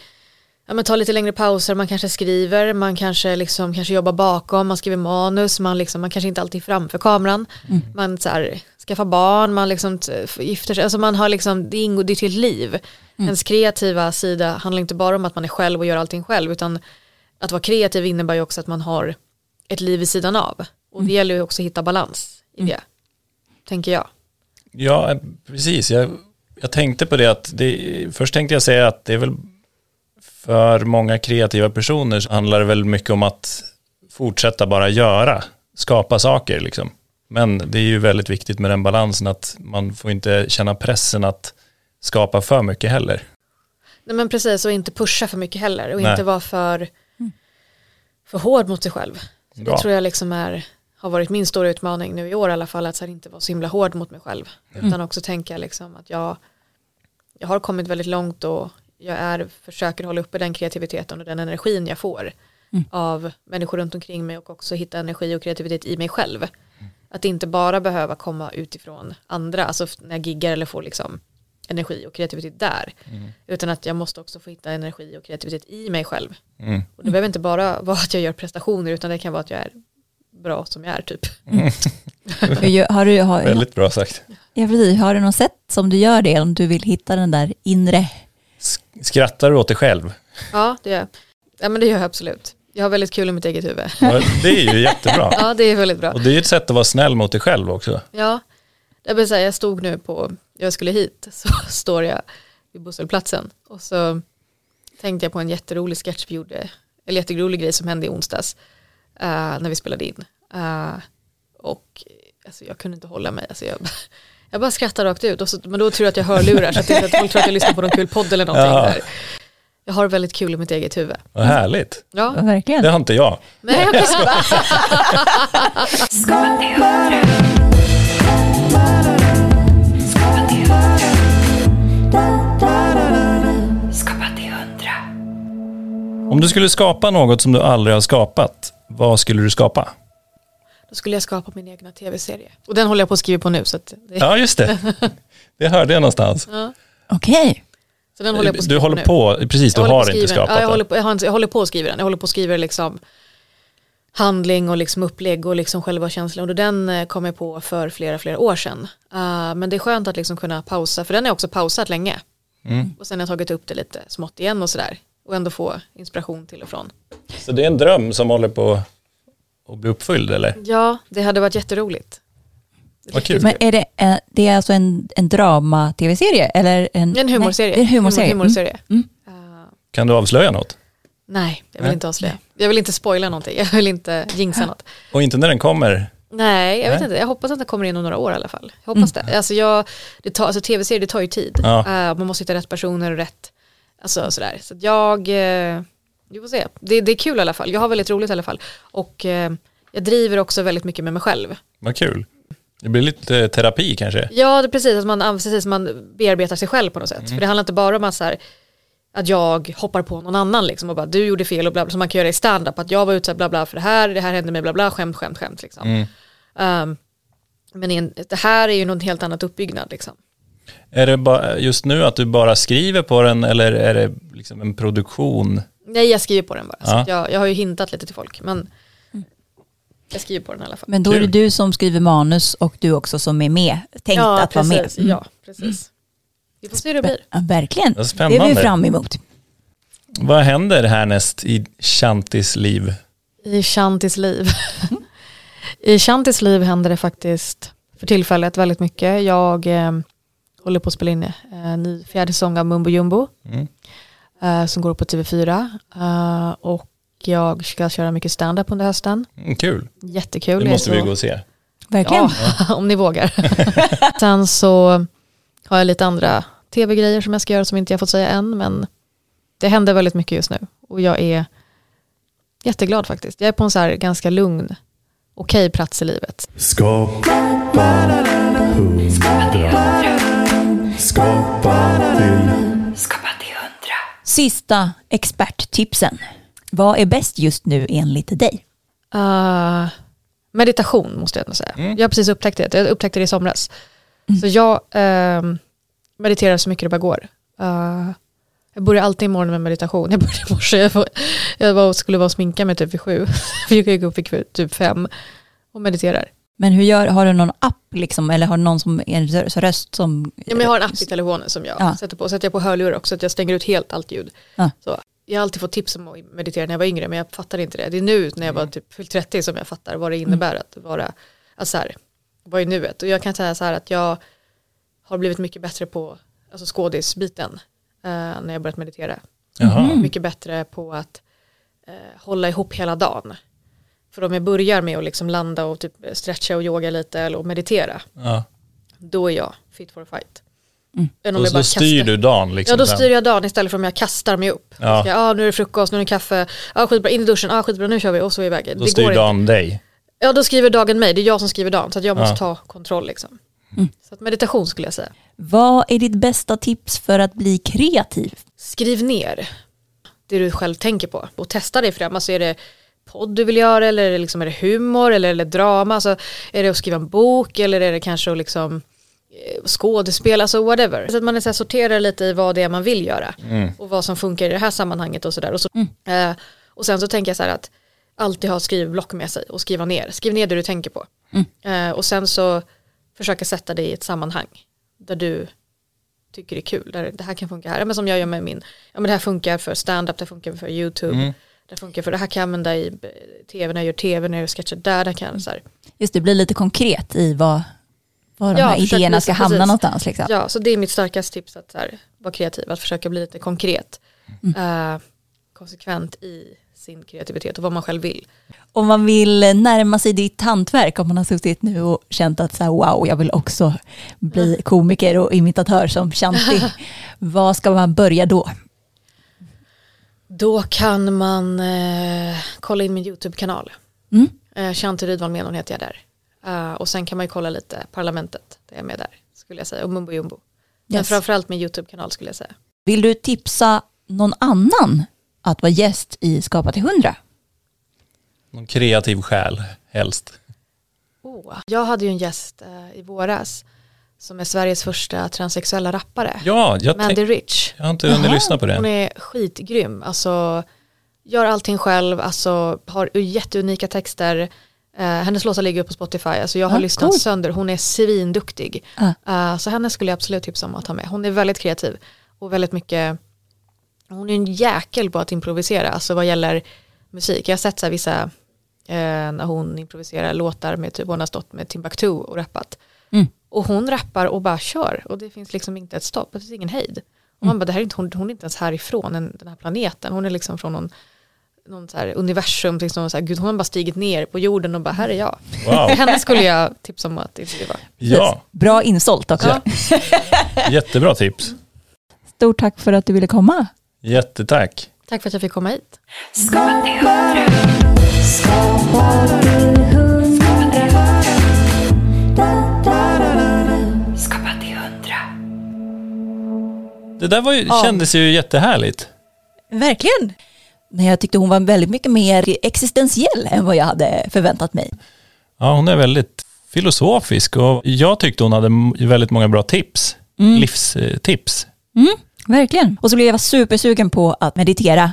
Speaker 1: ja, men tar lite längre pauser, man kanske skriver, man kanske, liksom, kanske jobbar bakom, man skriver manus, man, liksom, man kanske inte alltid är framför kameran. Man så här, skaffar barn, man liksom gifter sig, alltså man har liksom, det ingår, det är till liv. Ens kreativa sida handlar inte bara om att man är själv och gör allting själv, utan att vara kreativ innebär ju också att man har ett liv vid sidan av. Och det gäller ju också att hitta balans i det, tänker jag.
Speaker 2: Ja, eh, precis. Jag, jag tänkte på det att det, först tänkte jag säga att det är väl för många kreativa personer så handlar det väl mycket om att fortsätta bara göra, skapa saker liksom. Men det är ju väldigt viktigt med den balansen att man får inte känna pressen att skapa för mycket heller.
Speaker 1: Nej men precis, och inte pusha för mycket heller och
Speaker 2: Nej.
Speaker 1: inte vara för, för hård mot sig själv. Så
Speaker 2: Bra.
Speaker 1: det tror jag liksom är, har varit min stora utmaning nu i år i alla fall, att så här inte vara så himla hård mot mig själv. Utan också tänka liksom att jag, jag har kommit väldigt långt och jag är, försöker hålla uppe den kreativiteten och den energin jag får av människor runt omkring mig och också hitta energi och kreativitet i mig själv. Att inte bara behöva komma utifrån andra, alltså när jag giggar eller får liksom energi och kreativitet där. Utan att jag måste också få hitta energi och kreativitet i mig själv.
Speaker 2: Mm.
Speaker 1: Och det behöver inte bara vara att jag gör prestationer utan det kan vara att jag är bra som jag är typ. <laughs>
Speaker 3: Gör- Har du, har,
Speaker 2: Väldigt bra sagt.
Speaker 3: ja, precis, har du något sätt som du gör det om du vill hitta den där inre?
Speaker 2: Sk- Skrattar du åt dig själv?
Speaker 1: Ja, det gör jag. Ja, men det gör jag absolut. Jag har väldigt kul i mitt eget huvud.
Speaker 2: Ja, Det är ju jättebra. <laughs>
Speaker 1: Ja, det är väldigt bra.
Speaker 2: Och det är ett sätt att vara snäll mot dig själv också.
Speaker 1: Ja, jag, vill säga, jag stod nu på, jag skulle hit, <laughs> så står jag vid busshållplatsen och så tänkte jag på en jätterolig sketch vi gjorde, eller jätterolig grej som hände i onsdags eh, när vi spelade in. Eh, och alltså, jag kunde inte hålla mig, alltså, jag, <laughs> jag bara skrattade rakt ut, och så, men då tror jag att jag hör lurar så att, inte att folk tror att jag lyssnar på någon kul podd eller någonting.
Speaker 2: Ja.
Speaker 1: Där. Jag har väldigt kul i mitt eget huvud.
Speaker 2: Vad härligt.
Speaker 1: Ja,
Speaker 3: Verkligen.
Speaker 2: Det har inte jag.
Speaker 1: nej, okej. <laughs>
Speaker 5: Skapa till hundra.
Speaker 2: Om du skulle skapa något som du aldrig har skapat, vad skulle du skapa?
Speaker 1: Då skulle jag skapa min egna tv-serie. Och den håller jag på att skriva på nu. Så, att det,
Speaker 2: Ja, just det. <laughs> Det hörde jag någonstans.
Speaker 3: Okej.
Speaker 1: så den håller jag på att
Speaker 2: Du
Speaker 1: skriva
Speaker 2: håller
Speaker 1: nu.
Speaker 2: på, precis, du
Speaker 1: Jag håller på
Speaker 2: har inte
Speaker 1: skriva den.
Speaker 2: skapat
Speaker 1: ja, jag, håller
Speaker 2: det.
Speaker 1: på, jag, har jag håller på att skriva den. Jag håller på att skriva liksom handling och liksom upplägg och liksom själva känslan. Och den eh, kom jag på för flera, flera år sedan. Eh, men det är skönt att liksom kunna pausa, för den har jag också pausat länge.
Speaker 2: Mm.
Speaker 1: Och sen har jag tagit upp det lite smått igen och sådär. Och ändå få inspiration till och från.
Speaker 2: Så det är en dröm som håller på att bli uppfylld, eller?
Speaker 1: Ja, det hade varit jätteroligt.
Speaker 2: Vad kul.
Speaker 3: Men är det, eh, det är alltså en, en drama-tv-serie? Eller en,
Speaker 1: En humorserie.
Speaker 3: Nej, det är en humorserie.
Speaker 1: Humor, humorserie.
Speaker 3: Mm.
Speaker 1: Eh,
Speaker 2: Kan du avslöja något?
Speaker 1: Nej, jag vill
Speaker 2: Nej.
Speaker 1: inte avslöja. Jag vill inte spoila någonting. Jag vill inte jinxa något.
Speaker 2: Och inte när den kommer?
Speaker 1: Nej, jag vet
Speaker 2: Nej.
Speaker 1: inte. Jag hoppas att det kommer in om några år i alla fall. Jag hoppas det. Alltså, jag, det tar, alltså tv-serier, det tar ju tid.
Speaker 2: Ja.
Speaker 1: Eh, man måste hitta rätt personer och rätt, alltså sådär. Så jag, eh, vi får se. Det, det är kul i alla fall. Jag har väldigt roligt i alla fall. Och eh, jag driver också väldigt mycket med mig själv.
Speaker 2: Vad kul. Det blir lite terapi kanske?
Speaker 1: Ja, det precis. Att man, precis, man bearbetar sig själv på något sätt. För det handlar inte bara om att, så här, att jag hoppar på någon annan liksom, och bara du gjorde fel och bla bla, som man kan göra i stand-up. Att jag var utsatt bla bla för det här, det här hände mig bla bla, skämt, skämt, skämt. Liksom.
Speaker 2: Mm.
Speaker 1: Um, men en, det här är ju något helt annat uppbyggnad. Liksom.
Speaker 2: Är det bara, just nu att du bara skriver på den eller är det liksom en produktion?
Speaker 1: Nej, jag skriver på den bara.
Speaker 2: Ja.
Speaker 1: jag, jag har ju hintat lite till folk. Men Jag skriver på den i alla fall.
Speaker 3: Men då är det du som skriver manus och du också som är med, tänkt
Speaker 1: ja,
Speaker 3: att vara med.
Speaker 1: precis.
Speaker 3: Mm.
Speaker 1: Ja, precis. Vi får se hur det blir.
Speaker 3: Ja, verkligen. Det
Speaker 2: spännande.
Speaker 3: är vi fram emot.
Speaker 2: Vad händer härnäst i Shantis liv?
Speaker 1: I Shantis liv. I Shantis liv händer det faktiskt för tillfället väldigt mycket. Jag eh, håller på att spela in eh, ny fjärde säsong av Mumbo Jumbo
Speaker 2: Mm.
Speaker 1: eh, som går på TV4. Eh, och jag ska köra mycket stand-up under hösten.
Speaker 2: Mm, kul,
Speaker 1: Jättekul.
Speaker 2: det måste vi gå och se.
Speaker 3: Verkligen.
Speaker 1: Ja, <laughs> om ni vågar. <laughs> Sen så har jag lite andra tv-grejer som jag ska göra som inte jag fått säga än. Men det händer väldigt mycket just nu. Och jag är jätteglad faktiskt. Jag är på en så här ganska lugn, okej plats i livet.
Speaker 4: Skapa hundra. Skapa till.
Speaker 5: Skapa till hundra.
Speaker 3: Sista experttipsen. Vad är bäst just nu enligt dig?
Speaker 1: Uh, meditation måste jag ändå säga.
Speaker 2: Mm.
Speaker 1: Jag har precis upptäckt det. Jag upptäckte det i somras. Så jag ehm, mediterar så mycket det bara går. Uh, jag börjar alltid imorgon med meditation. Jag började i morse. Jag, var, jag var, skulle vara och sminka mig typ vid sju. <laughs> Jag gick upp vid typ fem och mediterar.
Speaker 3: Men hur gör, har du någon app liksom, eller har du någon som en rö- röst som...
Speaker 1: Ja, men jag har en app i telefonen som jag
Speaker 3: Ja.
Speaker 1: sätter på. Sätter jag på hörlurar också så att jag stänger ut helt allt ljud.
Speaker 3: Ja.
Speaker 1: Så, jag har alltid fått tips om att meditera när jag var yngre men jag fattade inte det. Det är nu när jag var typ fyllt 30 som jag fattar vad det innebär att vara, att så här, vara i nuet. Och jag kan säga så här att jag har blivit mycket bättre på alltså skådisbiten eh, när jag börjat meditera.
Speaker 2: Jaha.
Speaker 1: Mycket bättre på att eh, hålla ihop hela dagen. För om jag börjar med att liksom landa och typ stretcha och yoga lite eller och meditera,
Speaker 2: Ja.
Speaker 1: då är jag fit for a fight. Än om
Speaker 2: Och
Speaker 1: jag bara
Speaker 2: så styr
Speaker 1: kastar-
Speaker 2: du dagen liksom.
Speaker 1: Ja då styr jag dagen istället för om jag kastar mig upp.
Speaker 2: Ja.
Speaker 1: Ja. Ja, nu är det frukost, nu är det kaffe, ja skitbra, in i duschen, ja skitbra, nu kör vi och så är vi iväg.
Speaker 2: Då
Speaker 1: Det
Speaker 2: styr
Speaker 1: går inte.
Speaker 2: dagen dig.
Speaker 1: Ja då skriver dagen mig, det är jag som skriver dagen så att jag måste
Speaker 2: Ja.
Speaker 1: ta kontroll liksom. Så att meditation skulle jag säga.
Speaker 3: Vad är ditt bästa tips för att bli kreativ?
Speaker 1: Skriv ner det du själv tänker på och testa dig fram. Alltså är det podd du vill göra eller är det, liksom, är det humor eller är det drama? Alltså, är det att skriva en bok eller är det kanske att liksom eh, skådespel, alltså whatever. Så att man är så här, sorterar lite i vad det är man vill göra och vad som funkar i det här sammanhanget och sådär. Och, så, eh, och sen så tänker jag så här att alltid ha skrivblock med sig och skriva ner. Skriv ner det du tänker på. Eh, och sen så försöka sätta det i ett sammanhang där du tycker det är kul. Där det här kan funka här. Men som jag gör med min, ja men det här funkar för stand-up, det funkar för YouTube. Det funkar för det här kan jag använda i tv när jag gör tv, när jag gör sketcher där, där kan jag så här.
Speaker 3: Just det, blir lite konkret i vad, vad de
Speaker 1: Ja,
Speaker 3: här idéerna ska hamna
Speaker 1: precis.
Speaker 3: någonstans. Liksom.
Speaker 1: Ja, så det är mitt starkaste tips att så här, vara kreativ, att försöka bli lite konkret. Eh, konsekvent i sin kreativitet och vad man själv vill.
Speaker 3: Om man vill närma sig ditt hantverk, om man har suttit nu och känt att så här, wow, jag vill också bli komiker och imitatör som Shanti, <laughs> vad ska man börja då?
Speaker 1: Då kan man eh, kolla in min YouTube-kanal.
Speaker 3: Mm.
Speaker 1: Eh, Shanti Rydvall Menon heter jag där. Eh, och sen kan man ju kolla lite Parlamentet, jag är med där, skulle jag säga, och Mumbo Jumbo. Men
Speaker 3: Yes.
Speaker 1: framförallt min YouTube-kanal skulle jag säga.
Speaker 3: Vill du tipsa någon annan att vara gäst i Skapa till 100?
Speaker 2: Någon kreativ själ helst.
Speaker 1: Oh. Jag hade ju en gäst eh, i våras som är Sveriges första transsexuella rappare.
Speaker 2: Ja, jag,
Speaker 1: Mandy Rich.
Speaker 2: jag har inte hunnit lyssna på
Speaker 1: Hon
Speaker 2: det.
Speaker 1: är skitgrym. Alltså, gör allting själv, alltså, har jätteunika texter. Eh, hennes låtar ligger upp på Spotify. Alltså, jag har
Speaker 3: Ah,
Speaker 1: lyssnat
Speaker 3: cool.
Speaker 1: sönder. Hon är svinduktig.
Speaker 3: Ah.
Speaker 1: Eh, så henne skulle jag absolut tipsa om att ha med. Hon är väldigt kreativ och väldigt mycket hon är en jäkel på att improvisera, alltså vad gäller musik. Jag har sett så här vissa, eh, när hon improviserar låtar med typ, hon har stått med Timbuktu och rappat.
Speaker 3: Mm.
Speaker 1: Och hon rappar och bara kör och det finns liksom inte ett stopp, det finns ingen hejd. Och man bara, det här är inte, hon, hon är inte ens härifrån en, den här planeten, hon är liksom från någon, någon så här universum, liksom så här, gud hon har bara stigit ner på jorden och bara, här är jag.
Speaker 2: Wow. <laughs>
Speaker 1: Henne skulle jag tipsa om att intervjua.
Speaker 2: Ja,
Speaker 3: Bra insålt också.
Speaker 1: Ja.
Speaker 2: jättebra tips.
Speaker 3: Stort tack för att du ville komma.
Speaker 2: Jättetack.
Speaker 1: Tack för att jag fick komma hit.
Speaker 2: Det där var ju,
Speaker 3: Ja.
Speaker 2: kändes ju jättehärligt.
Speaker 3: Verkligen. Men jag tyckte hon var väldigt mycket mer existentiell än vad jag hade förväntat mig.
Speaker 2: Ja, hon är väldigt filosofisk och jag tyckte hon hade väldigt många bra tips. Livstips.
Speaker 3: Verkligen. Och så blev jag supersugen på att meditera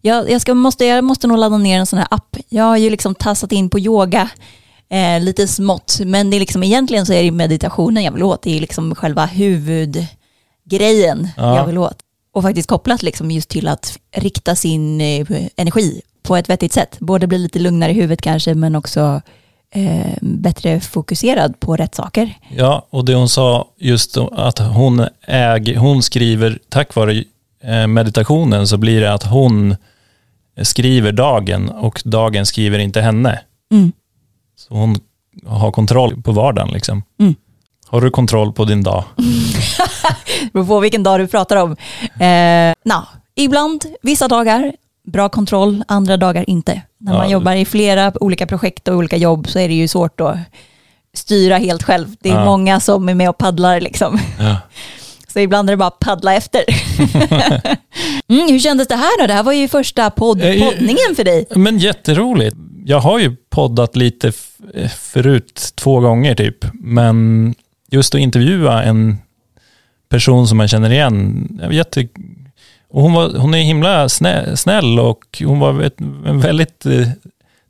Speaker 3: Jag, jag, ska, måste, jag måste nog ladda ner en sån här app. Jag har ju liksom tassat in på yoga eh, lite smått, men det är liksom, egentligen så är det meditationen jag vill åt. Det är liksom själva huvudgrejen
Speaker 2: Ja.
Speaker 3: jag vill åt. Och faktiskt kopplat liksom just till att rikta sin eh, energi på ett vettigt sätt. Både bli lite lugnare i huvudet kanske, men också eh, bättre fokuserad på rätt saker.
Speaker 2: Ja, och det hon sa just att hon, äger, hon skriver, tack vare eh, meditationen så blir det att hon skriver dagen och dagen skriver inte henne.
Speaker 3: Mm.
Speaker 2: Så hon har kontroll på vardagen liksom.
Speaker 3: Mm.
Speaker 2: Har du kontroll på din dag?
Speaker 3: Det <laughs> beror på vilken dag du pratar om. Eh, na, ibland, vissa dagar, bra kontroll, andra dagar inte. När man
Speaker 2: Ja.
Speaker 3: jobbar i flera olika projekt och olika jobb så är det ju svårt att styra helt själv. Det är
Speaker 2: Ja.
Speaker 3: många som är med och paddlar liksom.
Speaker 2: Ja. <laughs>
Speaker 3: Så ibland är det bara paddla efter. <laughs> mm, hur kändes det här då? Det här var ju första podd,
Speaker 2: Eh, eh,
Speaker 3: poddningen för dig.
Speaker 2: Men jätteroligt. Jag har ju poddat lite f- förut, två gånger typ. Men just att intervjua en person som man känner igen, det var jätte... Och hon, var, hon är himla snä, snäll och hon var ett, en väldigt eh,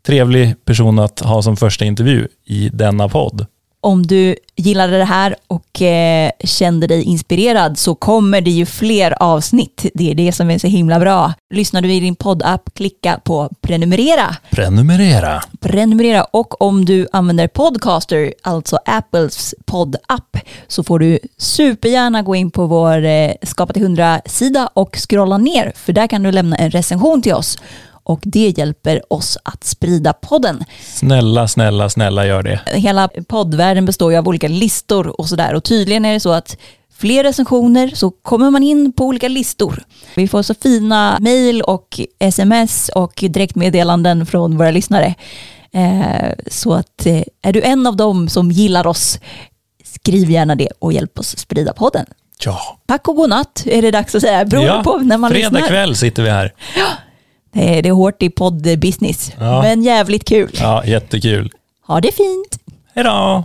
Speaker 2: trevlig person att ha som första intervju i denna podd.
Speaker 3: Om du gillade det här och eh, kände dig inspirerad så kommer det ju fler avsnitt. Det är det som är så himla bra. Lyssnar du i din poddapp, klicka på prenumerera.
Speaker 2: Prenumerera.
Speaker 3: Prenumerera och om du använder Podcaster, alltså Apples poddapp, så får du supergärna gå in på vår eh, Skapa till 100-sida och scrolla ner, för där kan du lämna en recension till oss. Och det hjälper oss att sprida podden.
Speaker 2: Snälla, snälla, snälla gör det.
Speaker 3: Hela poddvärlden består ju av olika listor och sådär. Och tydligen är det så att fler recensioner så kommer man in på olika listor. Vi får så fina mejl och sms och direktmeddelanden från våra lyssnare. Eh, så att eh, är du en av dem som gillar oss, skriv gärna det och hjälp oss sprida podden.
Speaker 2: Ja.
Speaker 3: Tack och god natt är det dags att säga, beroende på när man
Speaker 2: fredag
Speaker 3: lyssnar.
Speaker 2: kväll sitter vi här.
Speaker 3: Är, det är hårt i poddbusiness,
Speaker 2: ja.
Speaker 3: men jävligt kul.
Speaker 2: Ja, jättekul.
Speaker 3: Ha det fint.
Speaker 2: Hej då!